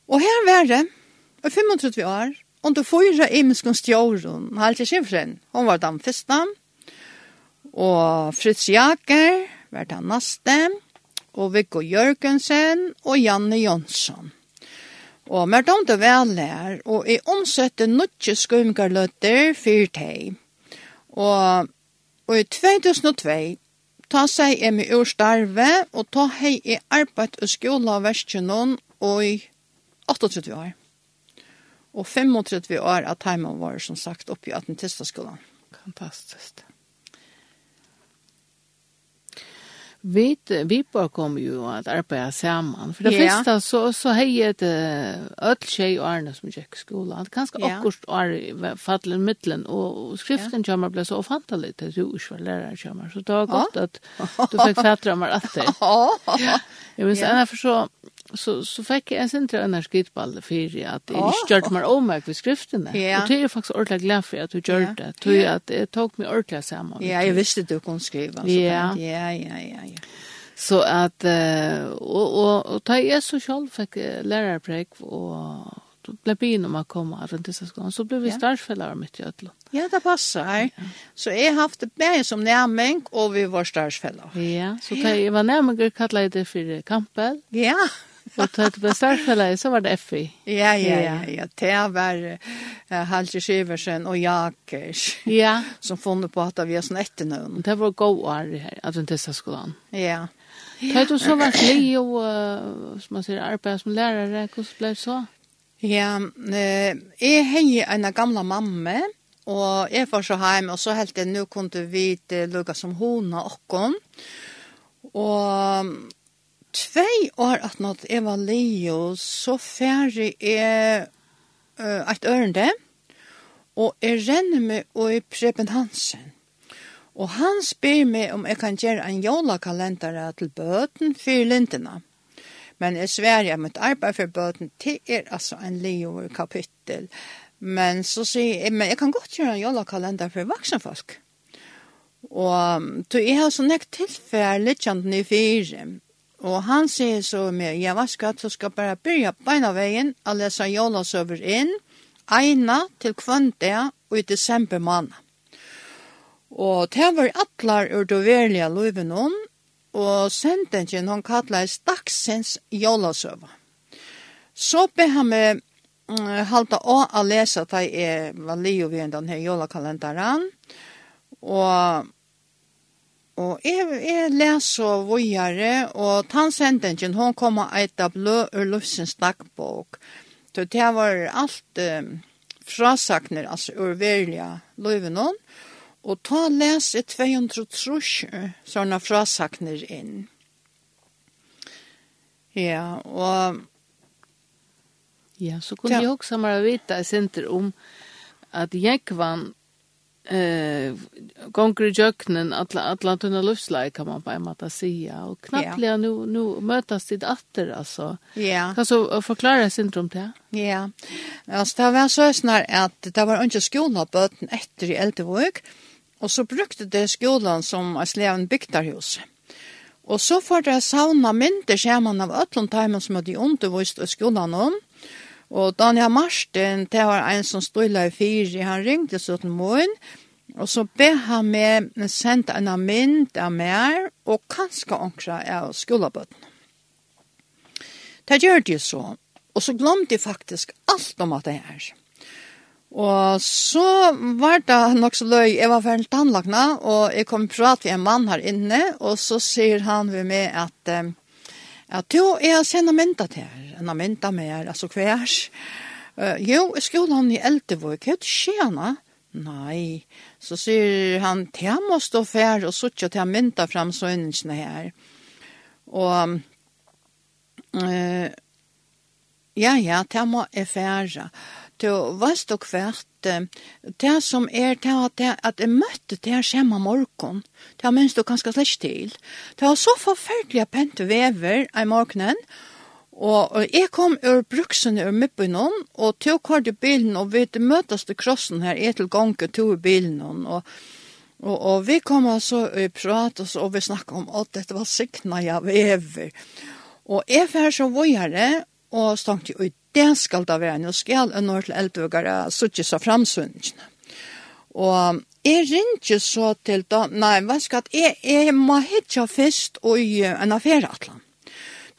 Og her var det, i 35 år, Och då får ju ämskon stjärn. Halt jag chefren. Var den første. Og Fritz Jager var den neste. Og Viggo Jørgensen og Janne Jonsson. Og mer tomte vel her, og jeg omsette nødje skumgarløtter for teg. Og, og i 2002 ta seg jeg med ur starve, og ta hei i arbeid og skola verskjennom og i 28 år. Og 35 år av timen var som sagt oppe i Atentistaskolan. Fantastiskt. Vi, vi bara kom ju att arbeta samman. För det ja. första så, så har hejade det öll tjej och Arne som gick i skolan. Ganska ja. akkurat år fattade mittlen och skriften yeah. kommer blev så ofantligt att du inte var lärare kommer. Så det var gott att du fick fattra mig att det. Ja. Jag minns, annars så så så fick jag sen tror en skitball för att det är stört mer omärkt vid skriften där. Och det är faktiskt ordentligt glad för att du gör det. Tror jag att det tog mig ordentligt samman. Ja, jag visste du kunde skriva så Ja, ja, ja, ja. Så att och och och ta jag så själv fick lärarprek och då blev vi in om att komma runt i skolan. Så blev vi starfällare mitt i Ötland. Ja, det passar. Så jag har haft det med som närmänk och vi var starfällare. Ja, så jag var närmänk och kallade det för kampel. Ja, Så tar det på starfälla så var det Effi. Ja, ja, ja, ja. Det var Halje Siversen och Jakers. Ja. Som funnet på att vi har sånn etternøvn. Det var goar här att den skolan. Ja. Tar du så vart Leo som man säger arbete som lärare, hur blev så? Ja, eh är hej en gamla mamma och jeg var så hem och så helt nu kunde vi lugga som hona och Og Och tvei år at nå jeg var Leo, så færre jeg uh, et ørende, og jeg renner meg og i Preben Hansen. Og han spyr meg om jeg kan gjøre en jolakalender til bøten for lintene. Men jeg sverger mitt arbeid for bøten, det er altså en leo kapittel. Men så sier jeg, men jeg kan godt gjøre en jolakalender for voksenfolk. Og så jeg har så nekt tilfell litt kjent nye fire. Og han sier så med Javaska, så skal bare byrja beina veien og lese Jolasøver inn, eina til kvøntea og i desember måned. Og det var atlar ur det verlige løven om, og sentingen hon kallet Dagsens Jolasøver. Så be han med uh, halta å a lesa ta i var lio vi enn den her jolakalendaren, og Og jeg, jeg leser vågjere, og tannsendingen, hun kommer et av blå Ørlufsens dagbok. Så det var alt um, frasakner, altså urverlige løyvenon. Og ta lese 230 sånne frasakner inn. Ja, og... Ja, så kunne jeg også bare vite, senter om at jeg vann eh gonger jöknen alla alla tunna lufsläge kan man på en säga och knappt ja. nu nu mötas det åter alltså. Ja. Kan så förklara syndrom det? Ja. Yeah. Alltså det var så snar att det var inte skolan på efter i Eldevåg och så brukte det skolan som ett levande bygdarhus. Och så får det savna mynter ser av öllon timmen som hade undervist i skolan om. Og Daniel Marsten, det var en som stod i fire, han ringte så til morgen, og så be han med sendt en mynd av mer, og kanskje ångre av skolebøtten. Det gjør de så, og så glemte jeg faktisk alt om at det er. Og så var det nok så løy, jeg var ferdig tannlagna, og jeg kom prat med en mann her inne, og så sier han ved meg at Ja, to er sena mynda til her, en a mynda mer, altså hver. Uh, jo, i skolan i Eldevåg, hva er tjena? Nei, så sier han, te må stå fær og suttja til mynda fram så her. Og, uh, ja, ja, te må er færa du vet du kvært det som er det at jeg, at jeg møtte det her skjema morgen det har minst du kanskje slett til det var så forferdelig pent vever i morgenen og, og jeg kom ur bruksen ur mippen og tog kvart i bilen og vi møtes til krossen her jeg til gangen tog bilen og Og, og vi kom altså i prat, og, så, og vi snakket om at dette var sikna jeg vever. Og jeg var så vågjere, og stank jo ut det skal da være, nå skal en år til eldvøkere suttje seg framsynningen. Og jeg ringer så til da, nei, hva skal jeg, jeg må hitte fest og i en affæreatlan.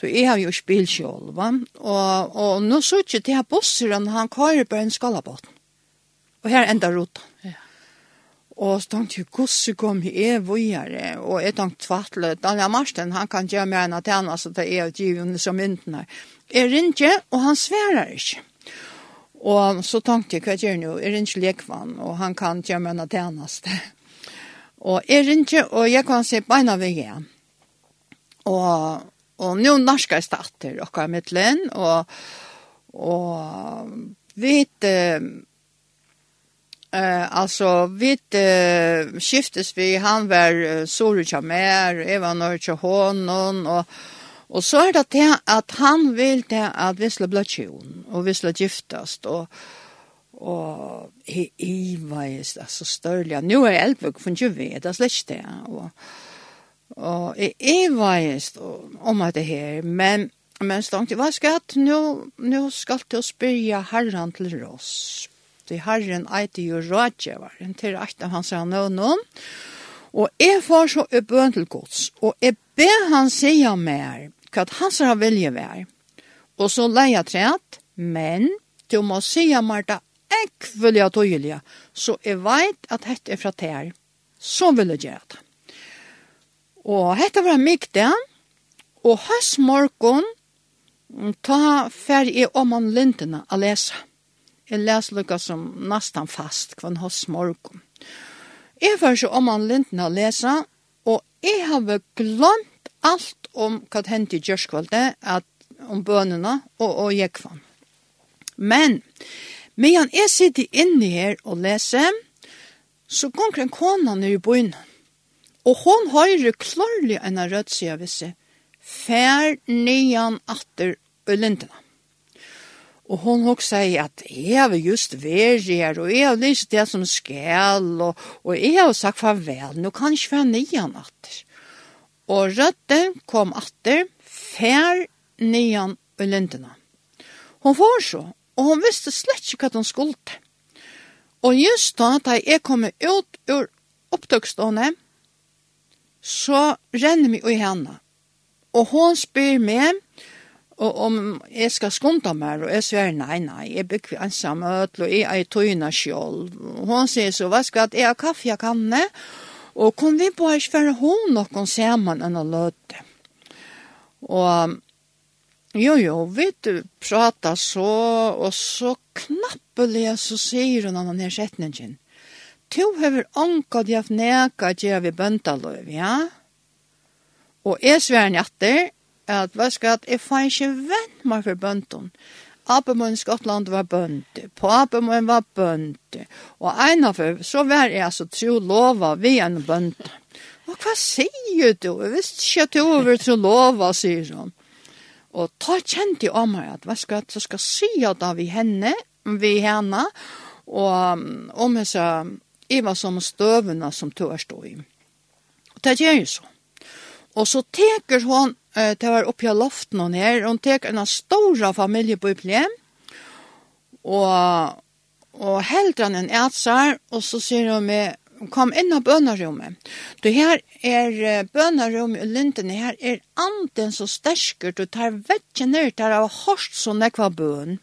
Så jeg har jo spilt selv, va? Og, og nå så ikke til at bosseren, han kører på en skalabåten. Og her enda roten. Ja. Og så tenkte jeg, hvordan kom jeg vågjere? Og jeg tenkte tvattlet, Daniel Marsten, han kan gjøre mer enn at han, altså det er jo givende som mynden her. Jeg ringer, og han sverar ikke. Og så tenkte jeg, hva gjør nå? Jeg ringer lekvann, og han kan gjøre meg noe tjeneste. Og jeg ringer, og jeg kan se beina ved igjen. Og, og nå norske jeg starter, og hva er mitt lønn, og, og vet, uh, uh, altså, vi uh, skiftes vi han var uh, Sorge mer, Eva Norge honom och Og så er det det at han vil det at vi skal bli tjon, og vi skal giftast, og, og i, i veis, altså større, nå er jeg elvøk, for ikke vi, det er slett ikke det, og, og i, i veis om at det her, men, men stånd, hva skal jeg, nå, nå skal til å spyrja herren til oss, til herren eiter jo rådgjøveren, til at av hans han og noen, og jeg får så i bøn til gods, og jeg ber han sier mer, hva han har vilje vær. Og så leia træt, men du må sija Marta ekvelja tøyelja, så jeg vet at dette er fra tær. Så vil jeg gjøre det. Og dette var mykte, og høst morgen, ta ferie om han lintene å lesa. Jeg les noe som nesten fast kvann høst morgen. Jeg var så om han lintene å lesa, og jeg har glemt alt om hva det hendte i Gjørskvalde, at om bønene og, og jekvann. Men, medan jeg sitter inne her og leser, så kommer en kona ned i byen. Og hon høyre klarlig enn av rødt siden ved seg. Fær nian atter ulindene. Og hon også seg at jeg har just vært her, og jeg har lyst det som skal, og, og jeg har sagt farvel, nå kan jeg ikke være nian atter. Og rødde kom atter, fær nian i lindene. Hon får så, og hon visste slett ikke hva hun skulle. Og just da, da jeg kom ut ur opptøkstående, så renner vi i henne. Og hon spyr meg, og om jeg skal skunde meg, og jeg sier, nei, nei, jeg bygger ensam ødel, og jeg er tøyna selv. Hon sier så, hva skal jeg ha kaffe jeg kan, Og kom vi på hans for hun noen sammen enn å løte. Og jo, jo, vi prater så, og så knappelig så sier hun denne setningen. Tu hever anka djaf neka djaf i bøntaløv, ja? Og jeg sver en jatter, at, hva skal at jeg får ikke venn meg for Ape min i Skottland var bønte, på min var bønte, og en av dem, så var jeg altså tro lova vi en bønte. Og hva sier du? Jeg visste ikke at du var tro lova, sier hun. Og ta kjente jeg om meg at hva skal jeg skal si at vi henne, vi henne, og om jeg sa, jeg var som støvene som tog stå i. Og det gjør jeg så. Og så teker hun Eh, det var uppe i loften hon her. Hon tek en stora familie och och Og, og helt han en ætsar, og så sier hun med, kom inn av bønarrummet. Du her er bønarrummet og linten her er anden så stersker, du tar vekkje ned, tar av hårst så nekva bøn.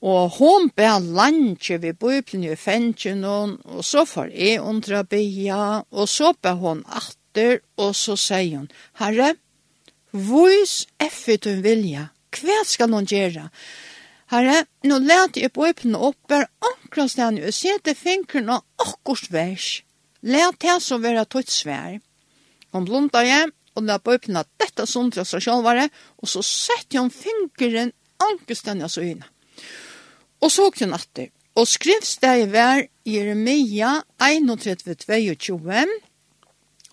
Og hon be landje vi bøyplen i fengen og så får jeg undra beja, og så be hon atter, og så sier hon, Herre, Vois effet hun vilja. Hva skal noen gjøre? Herre, nå lærte jeg på øyne opp hver ankra sted og se til fingeren og akkurat vers. Let det som være tøtt svær. Hun blunda hjem og la på øyne dette sundra seg sjølvare, og så sette hun fingeren anker sted så øyne. Og så hun natter. Og skrivsteg var Jeremia 31-22,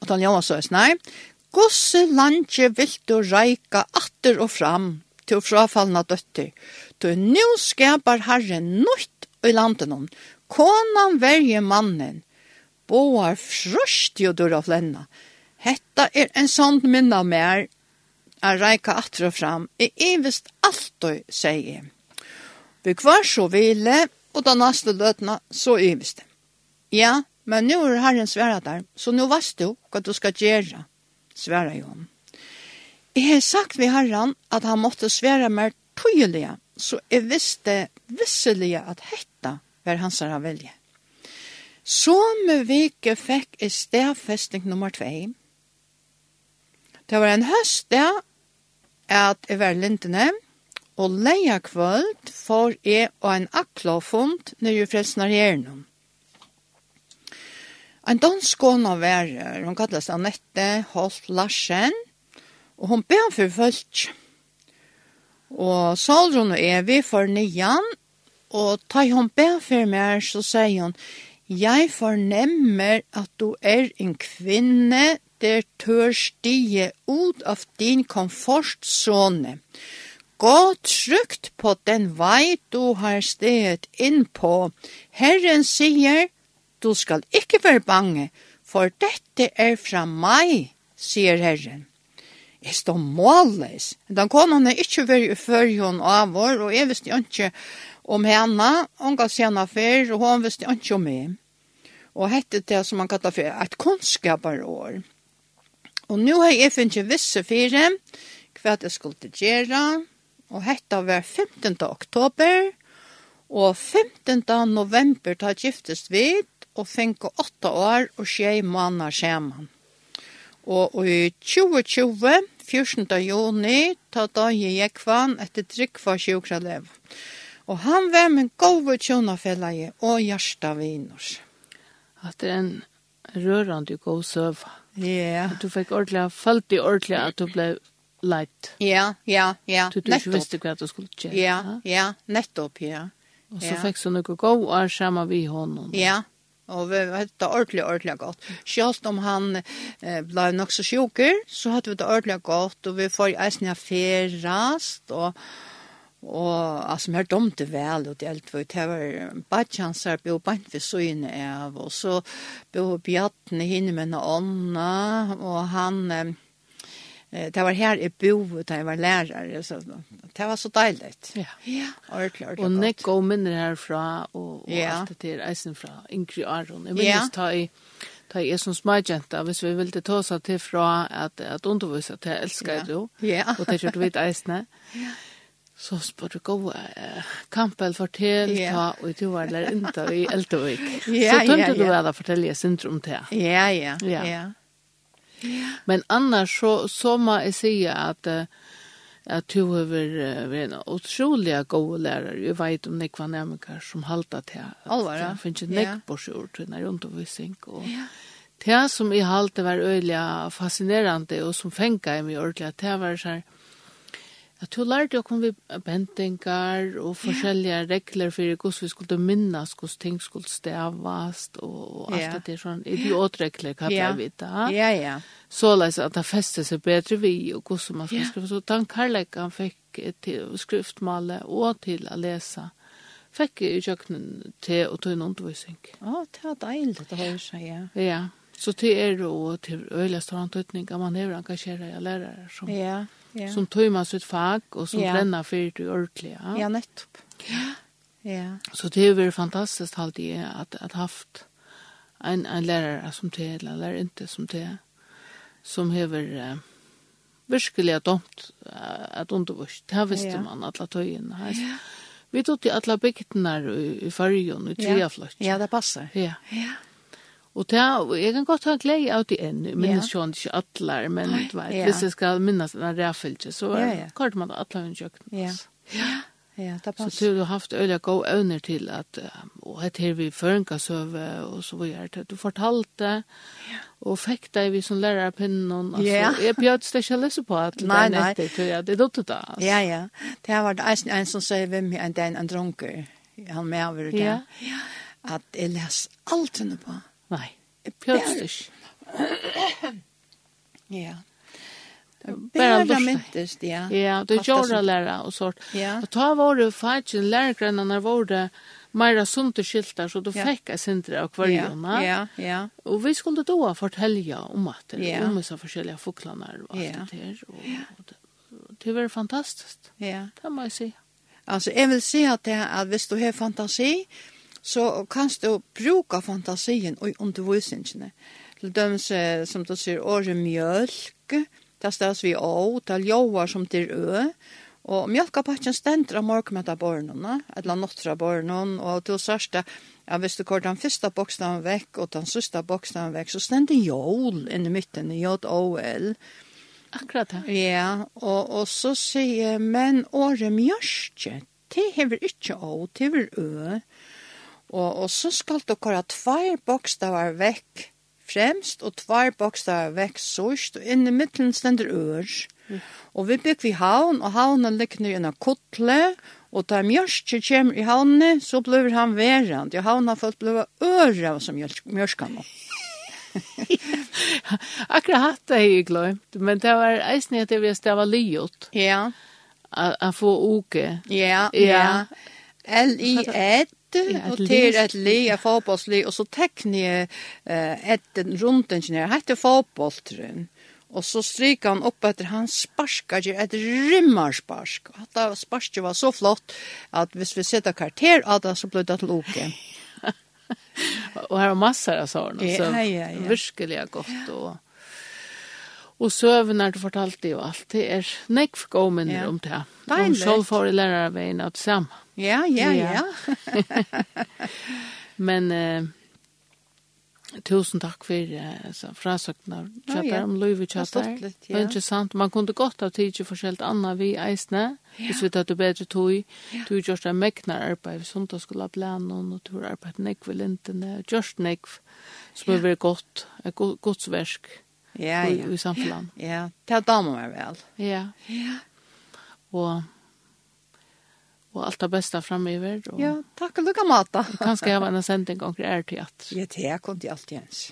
og den jobba så snær. Gosse landje vilt du reika atter og fram til frafallna døtter. Du nu skapar herren nøyt i landen Konan verje mannen. Boar frøst jo dur av lenna. Hetta er en sånn minna mer. a reika atter og fram. I evist vist alt du sier. Vi kvar så vile, og da næste løtna så evist. Ja, men nu er herren sværa der, så nu vast du hva du skal gjøre sværa jo han. Jeg har sagt ved herren at han måtte sværa mer tydelig, så jeg visste visselig at hetta var hans herra velje. Somme vike fikk jeg stedfesting nummer 2. Det var en høst da at jeg var lintene, og leia kvöld for jeg og en akklafond når jeg frelsnar gjernom. En dansk kona var, hun kallas Annette Holt Larsen, og hun ber for folk. Og Salron og er for nian, og ta hun ber for meg, så sier hun, «Jeg fornemmer at du er en kvinne der tør stige ut av din komfortzone. Gå trygt på den vei du har steget inn på. Herren sier, Du skal ikke være bange, for dette er fra meg, sier Herren. Jeg står måles. Den konan er ikke vært i førjon av vår, og jeg visste ikke om henne, hun kan se henne før, og hun visste ikke om meg. Og hette det som man kallar for et kunnskaparår. Og nå har jeg finnet visse fire, hva jeg skulle gjøre, og hette var 15. oktober, og 15. november tar giftes vidt, og fengt åtta år og tjei måneder sammen. Og i 2020, 14. juni, ta dag i Jekvan etter trygg for sjukralev. Og han var min gode tjonafellige og hjerteviners. At det er en rørende god søve. Ja. At du fikk ordentlig, falt i ordentlig at du ble leit. Ja, ja, ja. Du, du ikke visste hva du skulle gjøre. Ja, ja, nettopp, ja. Og så ja. fikk du noe god år sammen vi hånden. Ja, ja. Og vi hadde det ordentlig, ordentlig godt. Selv om han eh, ble nok så sjuker, så hadde vi det ordentlig godt, og vi får eisen her ferast, og, og altså, vi har dumt det vel, og det helt var det var bare hans her, bo bant ved søgne av, og så bo bjattene hinne med noen ånda, og han... Eh, det var her jeg bo, da jeg var lærer, så det var så deiligt. Ja, ja ordentlig, ordentlig. Og nekk og minner herfra, og, og ja. alt det der eisen fra Ingrid Aron. Jeg minnes ja. ta i, ta i er som smagjenta, hvis vi ville ta oss til fra at, at undervisa til jeg elsker ja. du. ja. og det kjørte vidt eisene. Ja. Så spør du gå, uh, Kampel, fortell, yeah. ta, og du var der inte i Eltevik. Ja, yeah, så tømte yeah, du yeah. hva da fortelle jeg syndrom til. Ja, ja, ja. ja. Men annars så, så må jeg si at uh, at du har vært en utrolig god lærer. Jeg vet om nekva nærmere som halter til. Alvar, ja. Det finnes ikke nekk på sjord til når undervisning. Og ja. det som jeg halte var øyelig fascinerende og som fengt meg ordentlig, det var sånn, at du lærte jo kom vi bentingar og forskjellige yeah. regler for hvordan vi skulle minnas hvordan ting skulle stavast og, og alt yeah. det der sånn idiotregler, hva yeah. vi da. Ja, ja. Så leis at det festet seg bedre vi og hvordan man skulle yeah. skrive. Så den karlækken fikk til skriftmale og til å lese fikk i kjøkkenen til å ta en undervisning. Å, det var deilig det hører seg, ja. Ja, så det er og til øyelig større antydning at man er engasjeret av lærere som ja. Yeah ja. som tøymer sitt fag, og som ja. brenner for det ordentlig. Ja, ja nettopp. Ja. ja. Så det har vært fantastisk, alltid jeg, at jeg har haft en, en lærere som det, eller en lærere ikke som det, som har uh, virkelig dumt at undervist. Det visste ja. man alle tøyene. Ja. Vi tog til alle bygdene i, i fargen, i tre Ja, det passer. Ja. Ja. Og det, jeg kan godt ha glede av det enn, jeg minnes jo ikke alle, men du vet, ja. hvis jeg skal minnes den ræfølge, så ja, ja. kort man alle hun kjøkken. Ja. ja, ja, det passer. Så du har haft øyne gode øvner til at, og hette her vi føringasøve, og så videre, at du fortalte, ja. og fikk deg vi som lærer pinnen, altså, ja. jeg bjød det ikke lese på at nei, det nei. nettet, tror jeg, det er dotter da. Altså. Ja, ja, det har vært en, en som sier hvem en den en drunker, han med over det, ja. ja. at jeg leser alt henne på. Nei, plötsligt. [coughs] ja. Bara myntest, ja. Ja, det gjorde lära och sånt. Ja. Og ta var det faktisk lärarna när var det Mera sunt skiltar så du ja. fick en sindra av kvarjona. Ja, ja. Och vi skulle då fortälja om att det ja. om så olika fåglarna och allt ja. det där. Och, det var fantastiskt. Ja. Det må jag säga. Alltså, jag vill säga att, det, att hvis du har fantasi, så kan du bruka fantasien i undervisningene. Til dem som du sier, åre mjölk, det stas vi å, det ljóar som til ø, og mjölkapakken stender av morgmetta barnene, eller nottra barnene, og til sørste, ja, hvis du går den første bokstaven vekk, og den siste bokstaven vekk, så stender jól inn i midten, J-O-L, Akkurat det. Ja, og, og så sier, men åre mjørkje, det hever ikke å, det hever ø, Og, og så skal du kåre tvær bokstavar vekk fremst, og tvær bokstavar vekk sørst, og inn i middelen stender ør. Mm. Og vi bygger vi havn, og havnen ligger i en kottle, og da mjørske kommer i havnen, så blir han verand. Ja, havnen har fått blive øre av som mjørska [laughs] nå. Akkurat hatt det jeg glemt, men det var eisen at det var stava liot. Ja. Yeah. A, få uke. Ja, ja. L-I-E-T og til et li et fotbollsli, og så tekner jeg uh, et rundt ingeniør, hette fotbolltren. Og så stryker han opp etter, han sparsker ikke, et rymmarsparsk. Og dette sparsket var så flott, at hvis vi setter karakter av det, så ble det til åke. [laughs] og her var masser av sånne, så ja, ja, ja. virkelig godt. Og, og søvn er du fortalte jo alt, det er nekk for gåminner ja. om det. Deilig. Hun selv får jeg i lærerveien at sammen. Ja, ja, ja. ja. [laughs] Men eh, tusen takk for eh, frasøkene av Kjattar, om Løyvi Kjattar. Det var interessant. Man kunne godt ha tid til forskjellig annet vi eisne, ja. hvis vi tatt det bedre tog. Ja. Du gjørst en meknar arbeid, hun da skulle ha blant noen, og du har arbeidet nekv i lintene, gjørst nekv, som er veldig godt, et godsversk ja, ja. i, i samfunnet. Ja, det er damer meg vel. Ja. Ja. Og Og alt det beste framöver. Og... Ja, takk og lukka mata. [laughs] Kanskje jeg var en sending gång till er teater. Ja, det er kunde jag alltid ens.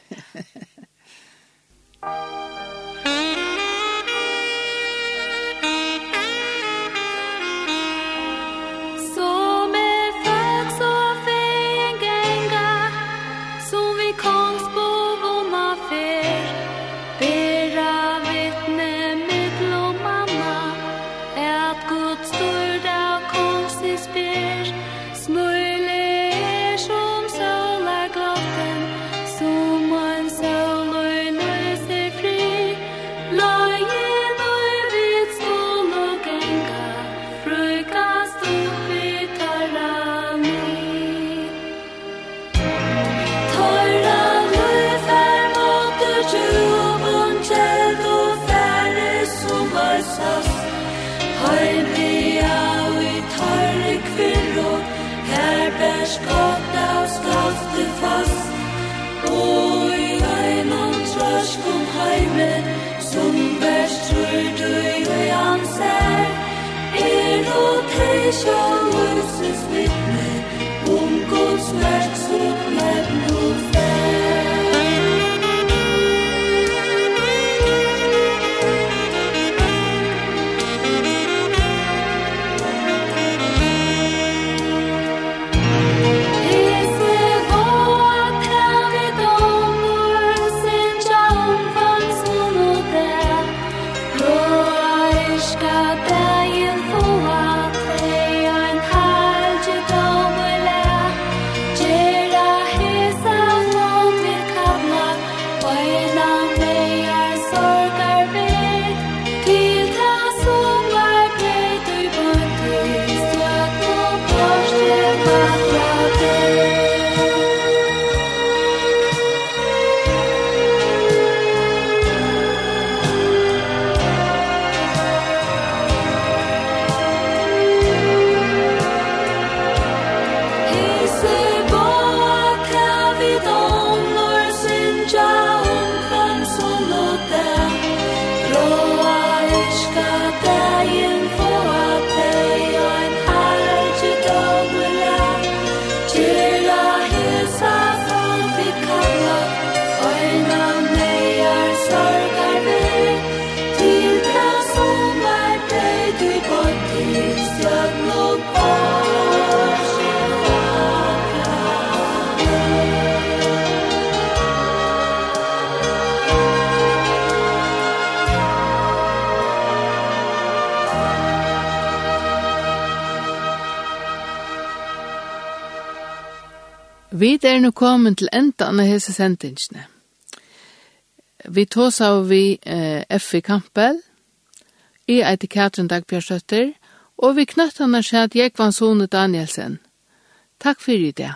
[laughs] er nå kommet til endan av hese sendingsene. Vi tås av vi eh, F.I. Kampel, i eit Katrin Dagbjørsøtter, og vi knøttene skjedd Jekvann Sone Danielsen. Takk fyrir i det.